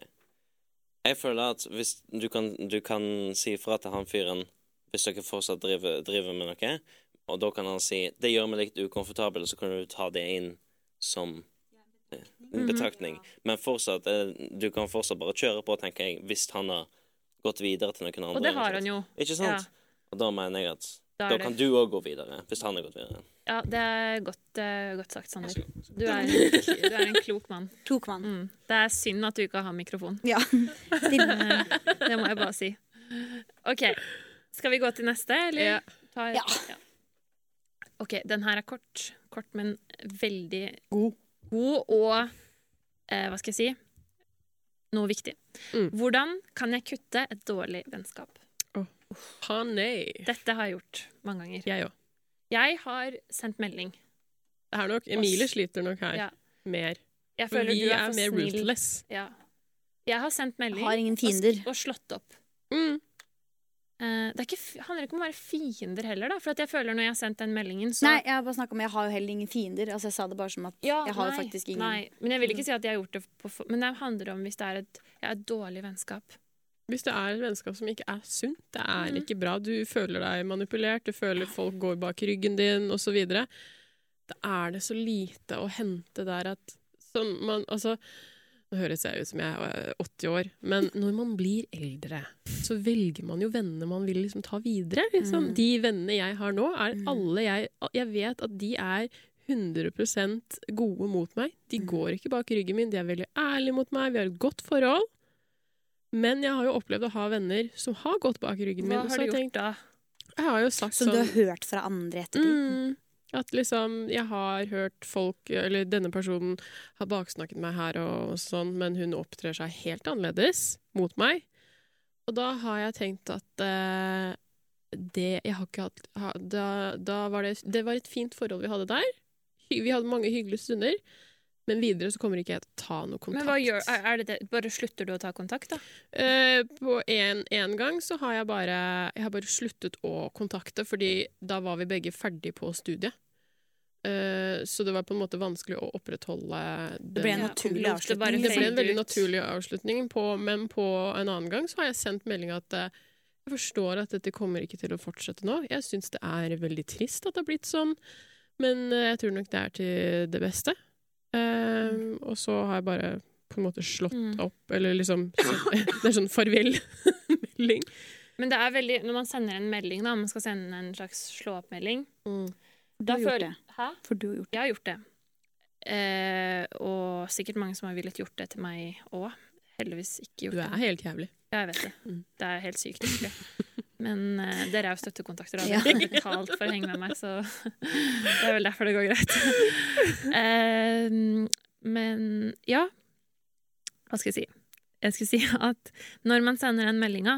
Jeg føler at hvis du kan, du kan si fra til han fyren hvis dere fortsatt driver, driver med noe, og da kan han si 'Det gjør meg litt ukomfortabel', så kan du ta det inn som eh, en betraktning. Men fortsatt, eh, du kan fortsatt bare kjøre på, tenker jeg, hvis han har gått videre til noen andre. Og det har han jo. Ikke sant? Og da mener jeg at Da da kan det, du òg gå videre, hvis han har gått videre. ja, det er godt, uh, godt sagt, Sander. Du er, du er en klok mann. *laughs* Klok mann. Mm. Det er synd at du ikke har mikrofon. Ja. *laughs* Eh, Det må jeg bare si. OK. Skal vi gå til neste, eller? Ja. Ta- Ja. OK, den her er kort. Kort, men veldig God. god og eh, Hva skal jeg si? Noe viktig. Mm. Hvordan kan jeg kutte et dårlig vennskap? Ha nei. Dette har jeg gjort mange ganger. Jeg òg. Jeg har sendt melding. Det er nok Emilie sliter nok her Ja. mer. Jeg For føler vi du er er mer snill. ruthless. Ja. Jeg har sendt melding Har ingen og, og slått opp. Mm. Uh, det er ikke, handler ikke om å være fiender heller, da. For at jeg føler når jeg har sendt den meldingen, så Nei, jeg har bare snakket om Jeg har jo heller ingen fiender. Altså, jeg sa det bare som at Ja, jeg har jo nei, faktisk ingen Nei, men jeg vil ikke si at jeg har gjort det på Men det handler om hvis det er et, ja, et dårlig vennskap. Hvis det er et vennskap som ikke er sunt, det er mm. ikke bra, du føler deg manipulert, du føler folk går bak ryggen din, osv., da er det så lite å hente der at som man Altså, nå høres jeg ut som jeg er 80 år, men når man blir eldre, så velger man jo venner man vil liksom ta videre. Liksom. Mm. De vennene jeg har nå, er Mm. alle jeg Jeg vet at de er 100% gode mot meg. De Mm. går ikke bak ryggen min, de er veldig ærlige mot meg, vi har et godt forhold. Men jeg har jo opplevd å ha venner som har gått bak ryggen min. Hva har du jeg gjort da? Jeg har jo sagt Som sånn du har hørt fra andre ettertid. mm, At liksom Jeg har hørt folk Eller denne personen har baksnakket meg her og sånn, men hun opptrer seg helt annerledes mot meg. Og da har jeg tenkt at eh, det Jeg har ikke hatt ha, da, da var det Det var et fint forhold vi hadde der. Vi hadde mange hyggelige stunder. Men videre så kommer ikke jeg til å ta noe kontakt. Men hva gjør, er det det? Bare slutter du å ta kontakt, da? Eh, på en, en gang så har jeg bare Jeg har bare sluttet å kontakte, fordi da var vi begge ferdig på studiet. Eh, så det var på en måte vanskelig å opprettholde Det ble en naturlig avslutning. det ble en veldig naturlig avslutning, på, men på en annen gang så har jeg sendt melding at eh, jeg forstår at dette kommer ikke til å fortsette nå. Jeg syns det er veldig trist at det har blitt sånn, men eh, jeg tror nok det er til det beste. Eh, og så har jeg bare på en måte slått Mm. opp, eller liksom *laughs* Det er sånn farvel-melding. Men det er veldig, når man sender en melding, da, man skal sende en slags slå-opp-melding da har gjort føler- det. Hæ? For du har gjort det. Jeg har gjort det. Eh, og sikkert mange som har villet gjort det til meg òg. Heldigvis ikke gjort det. Du er det. helt jævlig. Ja, jeg vet det. Mm. Det er helt sykt, egentlig. Men uh, dere er jo støttekontakter, og Ja. har betalt for å henge med meg, så det er vel derfor det går greit. Uh, men ja Hva skal jeg si? Jeg skulle si at når man sender den meldinga,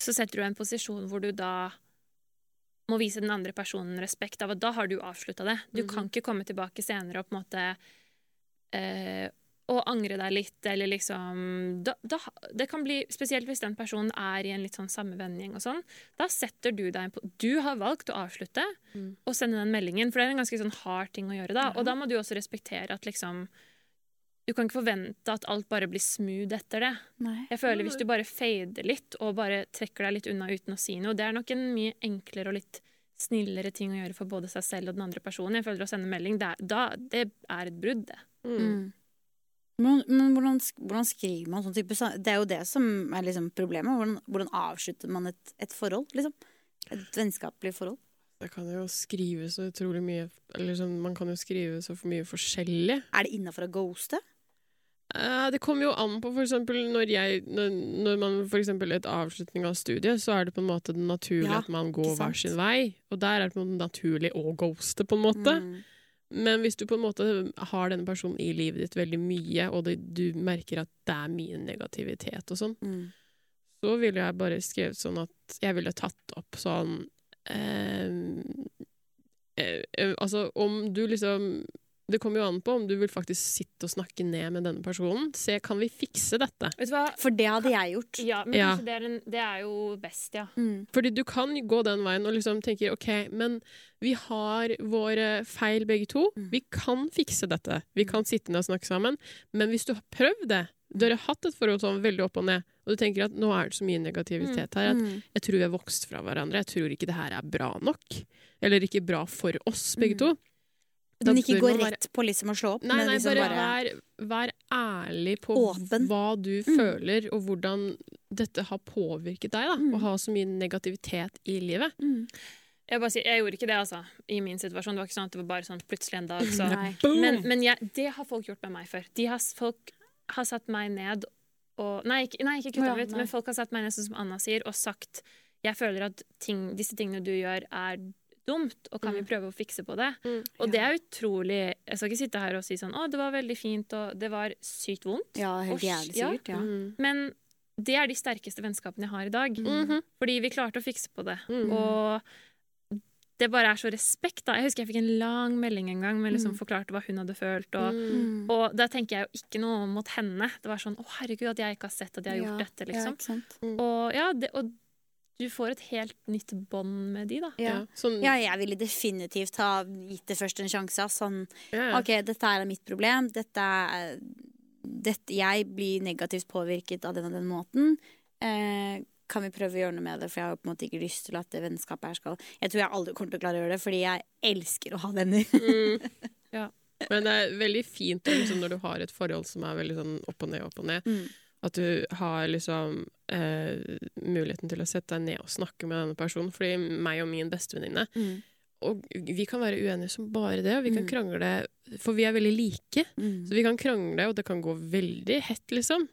så setter du en posisjon hvor du da må vise den andre personen respekt av at da har du avslutta det. Du Mhm. kan ikke komme tilbake senere og på en måte eh, og angre deg litt, eller liksom da, da, Det kan bli, spesielt hvis den personen er i en litt sånn samme vennegjeng og sånn, da setter du deg på Du har valgt å avslutte Mm. og sende den meldingen, for det er en ganske sånn hard ting å gjøre da. Og da må du også respektere at liksom Du kan ikke forvente at alt bare blir smooth etter det. Nei. Jeg føler Hvis du bare fader litt og bare trekker deg litt unna uten å si noe, det er nok en mye enklere og litt snillere ting å gjøre for både seg selv og den andre personen. Jeg føler Å sende melding, det er, da, det er et brudd, det. Mm. Men, men hvordan, hvordan skriver man sånn type Det er jo det som er liksom problemet. Hvordan, hvordan avslutter man et, et forhold, liksom? Et vennskapelig forhold. Det kan jo skrive så utrolig mye Eller sånn, man kan jo skrive så for mye forskjellig. Er det innafor å ghoste? Eh, Det kommer jo an på for eksempel når, jeg, når, når man for eksempel et avslutning av studiet, så er det på en måte naturlig Ja, at man går hver sin vei. Og der er det på en måte naturlig å ghoste, på en måte. Mm. Men hvis du på en måte har denne personen i livet ditt veldig mye, og det, du merker at det er mye negativitet og sånn, Mm. så ville jeg bare skrevet sånn at jeg ville tatt opp sånn eh, eh, eh, Altså, om du liksom Det kommer jo an på om du vil faktisk sitte og snakke ned med denne personen. Se, kan vi fikse dette? Vet du hva? For det hadde jeg gjort. Ja, men Ja. det er, en, det er jo best, ja. Mm. Fordi du kan gå den veien og liksom tenker OK, men vi har våre feil begge to. Mm. Vi kan fikse dette. Vi kan sitte ned og snakke sammen. Men hvis du har prøvd det, du har hatt et forhold sånn veldig opp og ned, og du tenker at nå er det så mye negativitet her at Mm. jeg tror vi har vokst fra hverandre. Jeg tror ikke det her er bra nok. Eller ikke bra for oss, begge Mm. to. Men ikke gå rett på liksom å slå opp. Nei, nei, liksom bare, bare, Vær, vær ærlig på Åpen. hva du Mm. føler, og hvordan dette har påvirket deg. da, Mm. Å ha så mye negativitet i livet. mm. Jeg, bare sier, jeg gjorde ikke det, altså, i min situasjon. Det var ikke sånn at det var bare sånn plutselig en dag, så Men, men jeg, det har folk gjort med meg før. De har, folk har satt meg ned og Nei, ikke, nei, ikke kutta ja, ut, men folk har satt meg ned, sånn som Anna sier, og sagt Jeg føler at ting, disse tingene du gjør, er dumt, og kan vi Mm. prøve å fikse på det? Mm. Og det er utrolig Jeg skal ikke sitte her og si sånn Å, det var veldig fint, og det var sykt vondt. Ja, helt Og- jævlig ja. sikkert. Ja. Mm. Men det er de sterkeste vennskapene jeg har i dag. Mhm. Fordi vi klarte å fikse på det. Mm. Og det bare er så respekt, da. Jeg husker jeg fikk en lang melding en gang med liksom Mm. forklarte hva hun hadde følt. Og, Mm. Mm. og da tenker jeg jo ikke noe mot henne. Det var sånn 'Å, herregud, at jeg ikke har sett at jeg har gjort Ja, dette', liksom. Ja, og ja, det, og du får et helt nytt bånd med de, da. Ja. Ja, sånn, Ja, jeg ville definitivt ha gitt det først en sjanse. Sånn, ja. OK, dette er mitt problem. Dette er dette, Jeg blir negativt påvirket av den og den måten. Eh, kan vi prøve å gjøre noe med det? For jeg har på en måte ikke lyst til at det vennskapet her skal Jeg tror jeg aldri kommer til å klare å gjøre det, fordi jeg elsker å ha venner. Mm. *laughs* Ja. Men det er veldig fint liksom, når du har et forhold som er veldig sånn opp og ned, opp og ned. Mm. At du har liksom eh, muligheten til å sette deg ned og snakke med denne personen. Fordi meg og min bestevenninne Mm. Og vi kan være uenige som bare det, og vi kan Mm. krangle For vi er veldig like. Mm. Så vi kan krangle, og det kan gå veldig hett, liksom.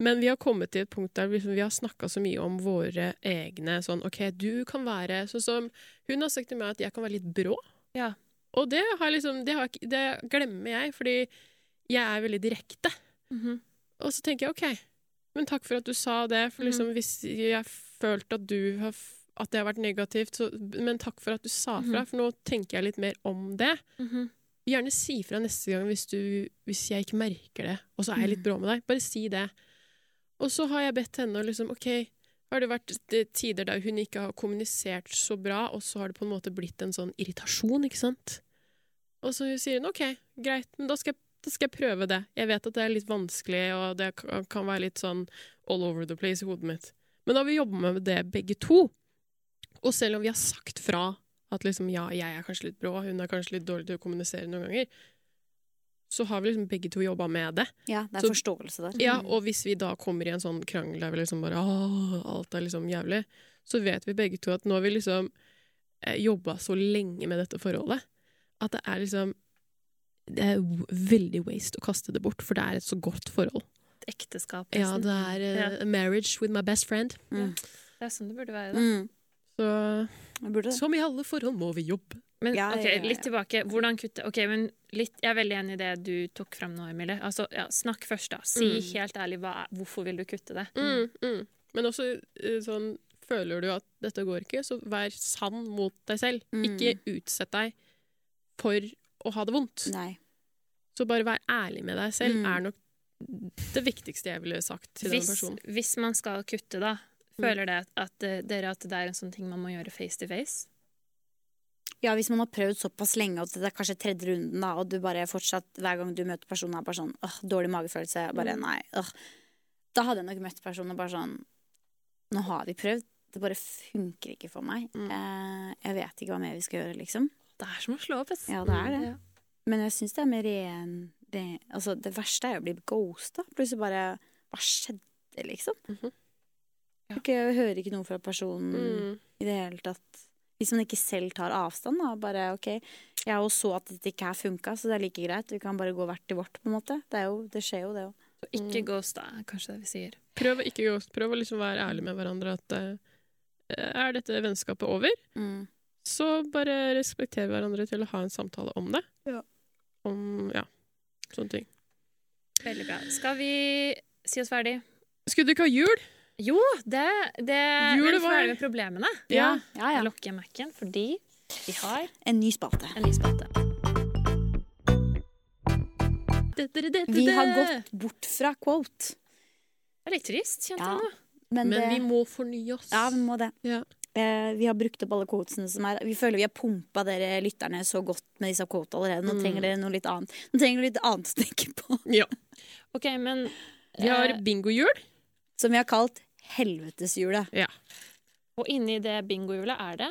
Men vi har kommet til et punkt der liksom, vi har snakka så mye om våre egne sånn OK, du kan være sånn som Hun har sagt til meg at jeg kan være litt brå. Ja. Og det, har liksom, det, har, det glemmer jeg, fordi jeg er veldig direkte. Mhm. Og så tenker jeg OK, men takk for at du sa det. For liksom, hvis jeg følte at du har at det har vært negativt, så, men takk for at du sa fra, for nå tenker jeg litt mer om det. Mhm. Gjerne si fra neste gang hvis, du, hvis jeg ikke merker det, og så er jeg litt brå med deg. Bare si det. Og så har jeg bedt henne å liksom OK, har det vært det tider der hun ikke har kommunisert så bra, og så har det på en måte blitt en sånn irritasjon, ikke sant? Og så sier hun OK, greit, men da skal, jeg, da skal jeg prøve det. Jeg vet at det er litt vanskelig, og det kan, være litt sånn all over the place i hodet mitt. Men da har vi jobba med det begge to. Og selv om vi har sagt fra at liksom, ja, jeg er kanskje litt brå, hun er kanskje litt dårlig til å kommunisere noen ganger, så har vi liksom begge to jobba med det. Ja, det er Så- forståelse der. Ja, og hvis vi da kommer i en sånn krangel der vi liksom bare Åh, alt er liksom jævlig, så vet vi begge to at nå har vi liksom eh, jobba så lenge med dette forholdet at det er liksom Det er veldig waste å kaste det bort, for det er et så godt forhold. Et ekteskap. Ja, det er eh, a marriage with my best friend. Mm. Det er sånn det burde være. Da. Mm. Så burde det. som i alle forhold må vi jobbe. Men Ja, ok, ja, ja, ja. litt tilbake. Hvordan kutte Ok, men litt, Jeg er veldig enig i det du tok fram nå, Emilie. Altså, ja, snakk først, da. Si Mm. helt ærlig hva, er- hvorfor vil du kutte det. Mm, mm. Men også eh, sånn Føler du at dette går ikke, så vær sann mot deg selv. Mm. Ikke utsett deg for å ha det vondt. Nei. Så bare vær ærlig med deg selv Mm. er nok det viktigste jeg ville sagt til den Hvis, personen. hvis man skal kutte, da, Mm. føler det at, eh, dere at det er en sånn ting man må gjøre face to face? Ja, hvis man har prøvd såpass lenge, og det er kanskje tredje runden, da, og du bare fortsatt hver gang du møter personen, er bare sånn åh, dårlig magefølelse, bare nei, åh. Da hadde jeg nok møtt personen og bare sånn Nå har vi prøvd, det bare funker ikke for meg. Mm. Eh, jeg vet ikke hva mer vi skal gjøre, liksom. Det er som å slå opp. ass. Ja, det er det. Ja. Men jeg syns det er mer ren, det, Altså, det verste er jo å bli ghosta. Plutselig bare Hva skjedde, liksom? Mhm. Ikke, jeg hører ikke noe fra personen Mm. i det hele tatt. Hvis man ikke selv tar avstand, da. Bare OK, jeg jo så at dette ikke her funka, så det er like greit. Vi kan bare gå hvert til vårt, på en måte. Det, er jo, det skjer jo, det òg. Så ikke ghost, da, er kanskje det vi sier. Prøv å ikke ghost. Prøv å liksom være ærlig med hverandre at uh, er dette vennskapet over, Mm. Så bare respekter hverandre til å ha en samtale om det. Ja. Om ja, sånne ting. Veldig bra. Skal vi si oss ferdig? Skulle du ikke ha jul? Jo, det, det Julet Men var- ferdig med problemene. Ja, ja, ja. Lukker Mac-en fordi vi har En ny spalte. en ny spalte. Vi har gått bort fra quote. Det er litt trist, kjente Ja. jeg nå. Men, Men det, vi må fornye oss. Ja, vi må det. Ja. Eh, vi har brukt opp alle quotesene som er Vi føler vi har pumpa dere lytterne så godt med disse quote allerede. Nå Mm. trenger dere noe litt annet. Nå trenger dere litt annet å tenke på. Ja. *laughs* OK, men Vi har eh, bingohjul. Som vi har kalt Helveteshjulet. Ja. Og inni det bingohjulet er det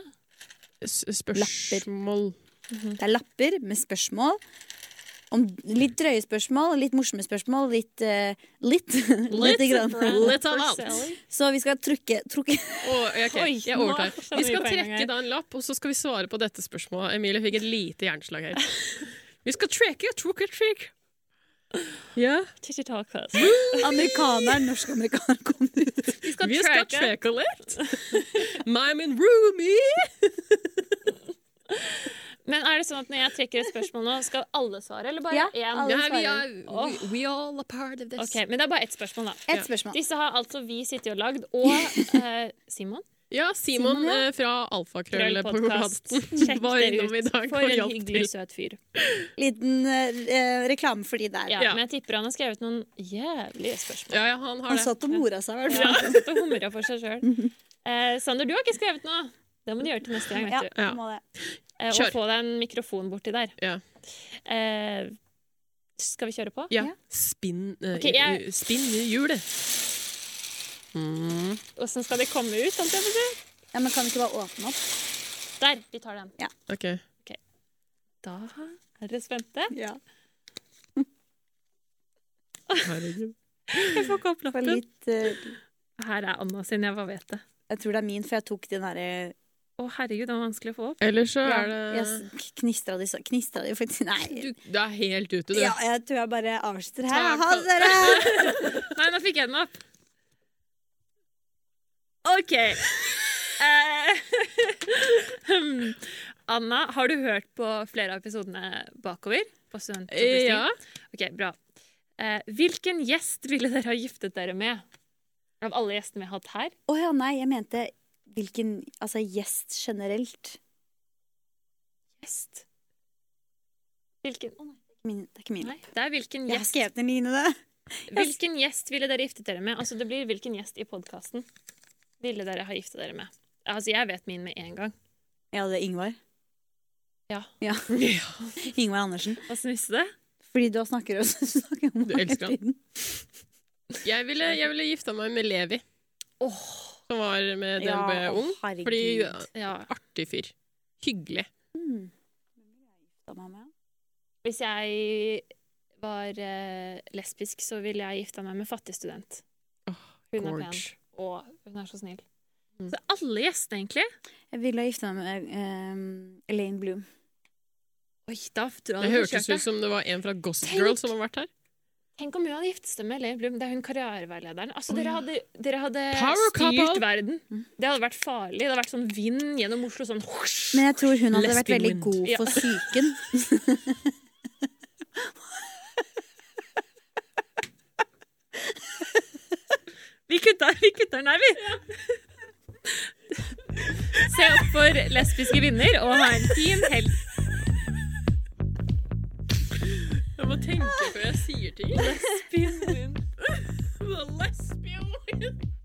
S spørsmål. Det er lapper med spørsmål. Om litt drøye spørsmål, litt morsomme spørsmål, litt uh, *laughs* Litt. litt, grann. *laughs* Litt av alt. Så vi skal trukke, trukke Oh, okay. Oi, jeg overtar. Vi skal trekke da en lapp, og så skal vi svare på dette spørsmålet. Emilie fikk et lite hjerneslag her. *laughs* Vi skal trekke, trukke, trekke. Ja. Amerikaner, norsk-amerikaner, kom ut. Vi skal Vi skal tracke. trekke litt. Roomie. Men er det sånn at når jeg trekker et spørsmål nå, skal alle svare, eller bare Ja, én? alle. Ja, vi er, we, we all a part of this. Ok, Men det er bare ett spørsmål, da. Et spørsmål. Disse har altså vi sittet og lagd, og uh, *laughs* Simon Ja, Simon, Simon, ja. eh, fra Alfakrøll på. Podkasten var innom i dag For en hyggelig, søt fyr. Liten uh, reklame for de der. Ja, Ja. Men jeg tipper han har skrevet noen jævlige spørsmål. Ja, ja, han har Han det. satt og mora seg, i hvert Ja, fall. han satt og humra for seg sjøl. Uh, *laughs* Sander, du har ikke skrevet noe. Det må du gjøre til neste gang. Ja, vet du. Ja. Eh, og Kjør. få deg en mikrofon borti der. Ja. Eh, skal vi kjøre på? Ja. Ja. Spinn uh, okay, jeg- Spinn hjulet. Mm. Åssen skal det komme ut? Sant, jeg si? Ja, men kan vi ikke bare åpne opp? Der! Vi tar den. OK. Da er dere spente? Ja. Herregud. Jeg får ikke opp lappen. litt uh... Her er Anna sin. Jeg bare vet det. Jeg tror det er min, for jeg tok den derre Å, herregud, det var vanskelig å få opp. Eller så er det Jeg knistra de så Knistra de faktisk Nei. du, du er helt ute, du. Ja, jeg tror jeg bare avslutter her. Ha det, dere! *laughs* Nei, nå fikk jeg den opp. OK. Eh, hmm. *laughs* Anna, har du hørt på flere av episodene bakover? På Studentopplysning? Ja. Ok, bra. Eh, hvilken gjest ville dere ha giftet dere med? Av alle gjestene vi har hatt her? Å ja, nei, jeg mente hvilken Altså gjest generelt. Gjest? Hvilken Å, nei. Min, det er ikke min. nei. Det er hvilken Jeg har gjest, skrevet en line, det. *laughs* hvilken gjest ville dere giftet dere med? Altså, det blir hvilken gjest i podkasten ville dere ha giftet dere med? Altså, jeg vet min med en gang. Ja, det er Ingvar. Ja. ja. *laughs* Ingvar Andersen. Åssen visste du det? Fordi du snakker, *laughs* snakker om ham hele tiden. Jeg ville, jeg ville gifta meg med Levi, Åh, som var med DNB ja, Ung. herregud. Fordi ja. artig fyr. Hyggelig. Jeg med? Hvis jeg var eh, lesbisk, så ville jeg gifta meg med fattig student. Åh, Hun er pen, og hun er så snill. Mm. Så alle gjestene, egentlig. Jeg ville ha gifta meg med ehm, Elaine Bloom. Oi, da tror Det hørtes ut som det var en fra Ghost Tenk- Girl som har vært her. Tenk om hun hadde giftet seg med Leif Blum. Det er hun karriereveilederen. Altså, dere hadde, dere hadde Power styrt couple. verden. Mm. Det hadde vært farlig. Det hadde vært sånn vind gjennom Oslo. Sånn Men jeg tror hun hadde vært veldig wind. god for psyken. *laughs* Vi kutter, vi kutter den her, vi! Se opp for lesbiske vinner og ha en fin helg. Jeg må tenke før jeg sier ting. Lesbian win. *laughs* Lesbian.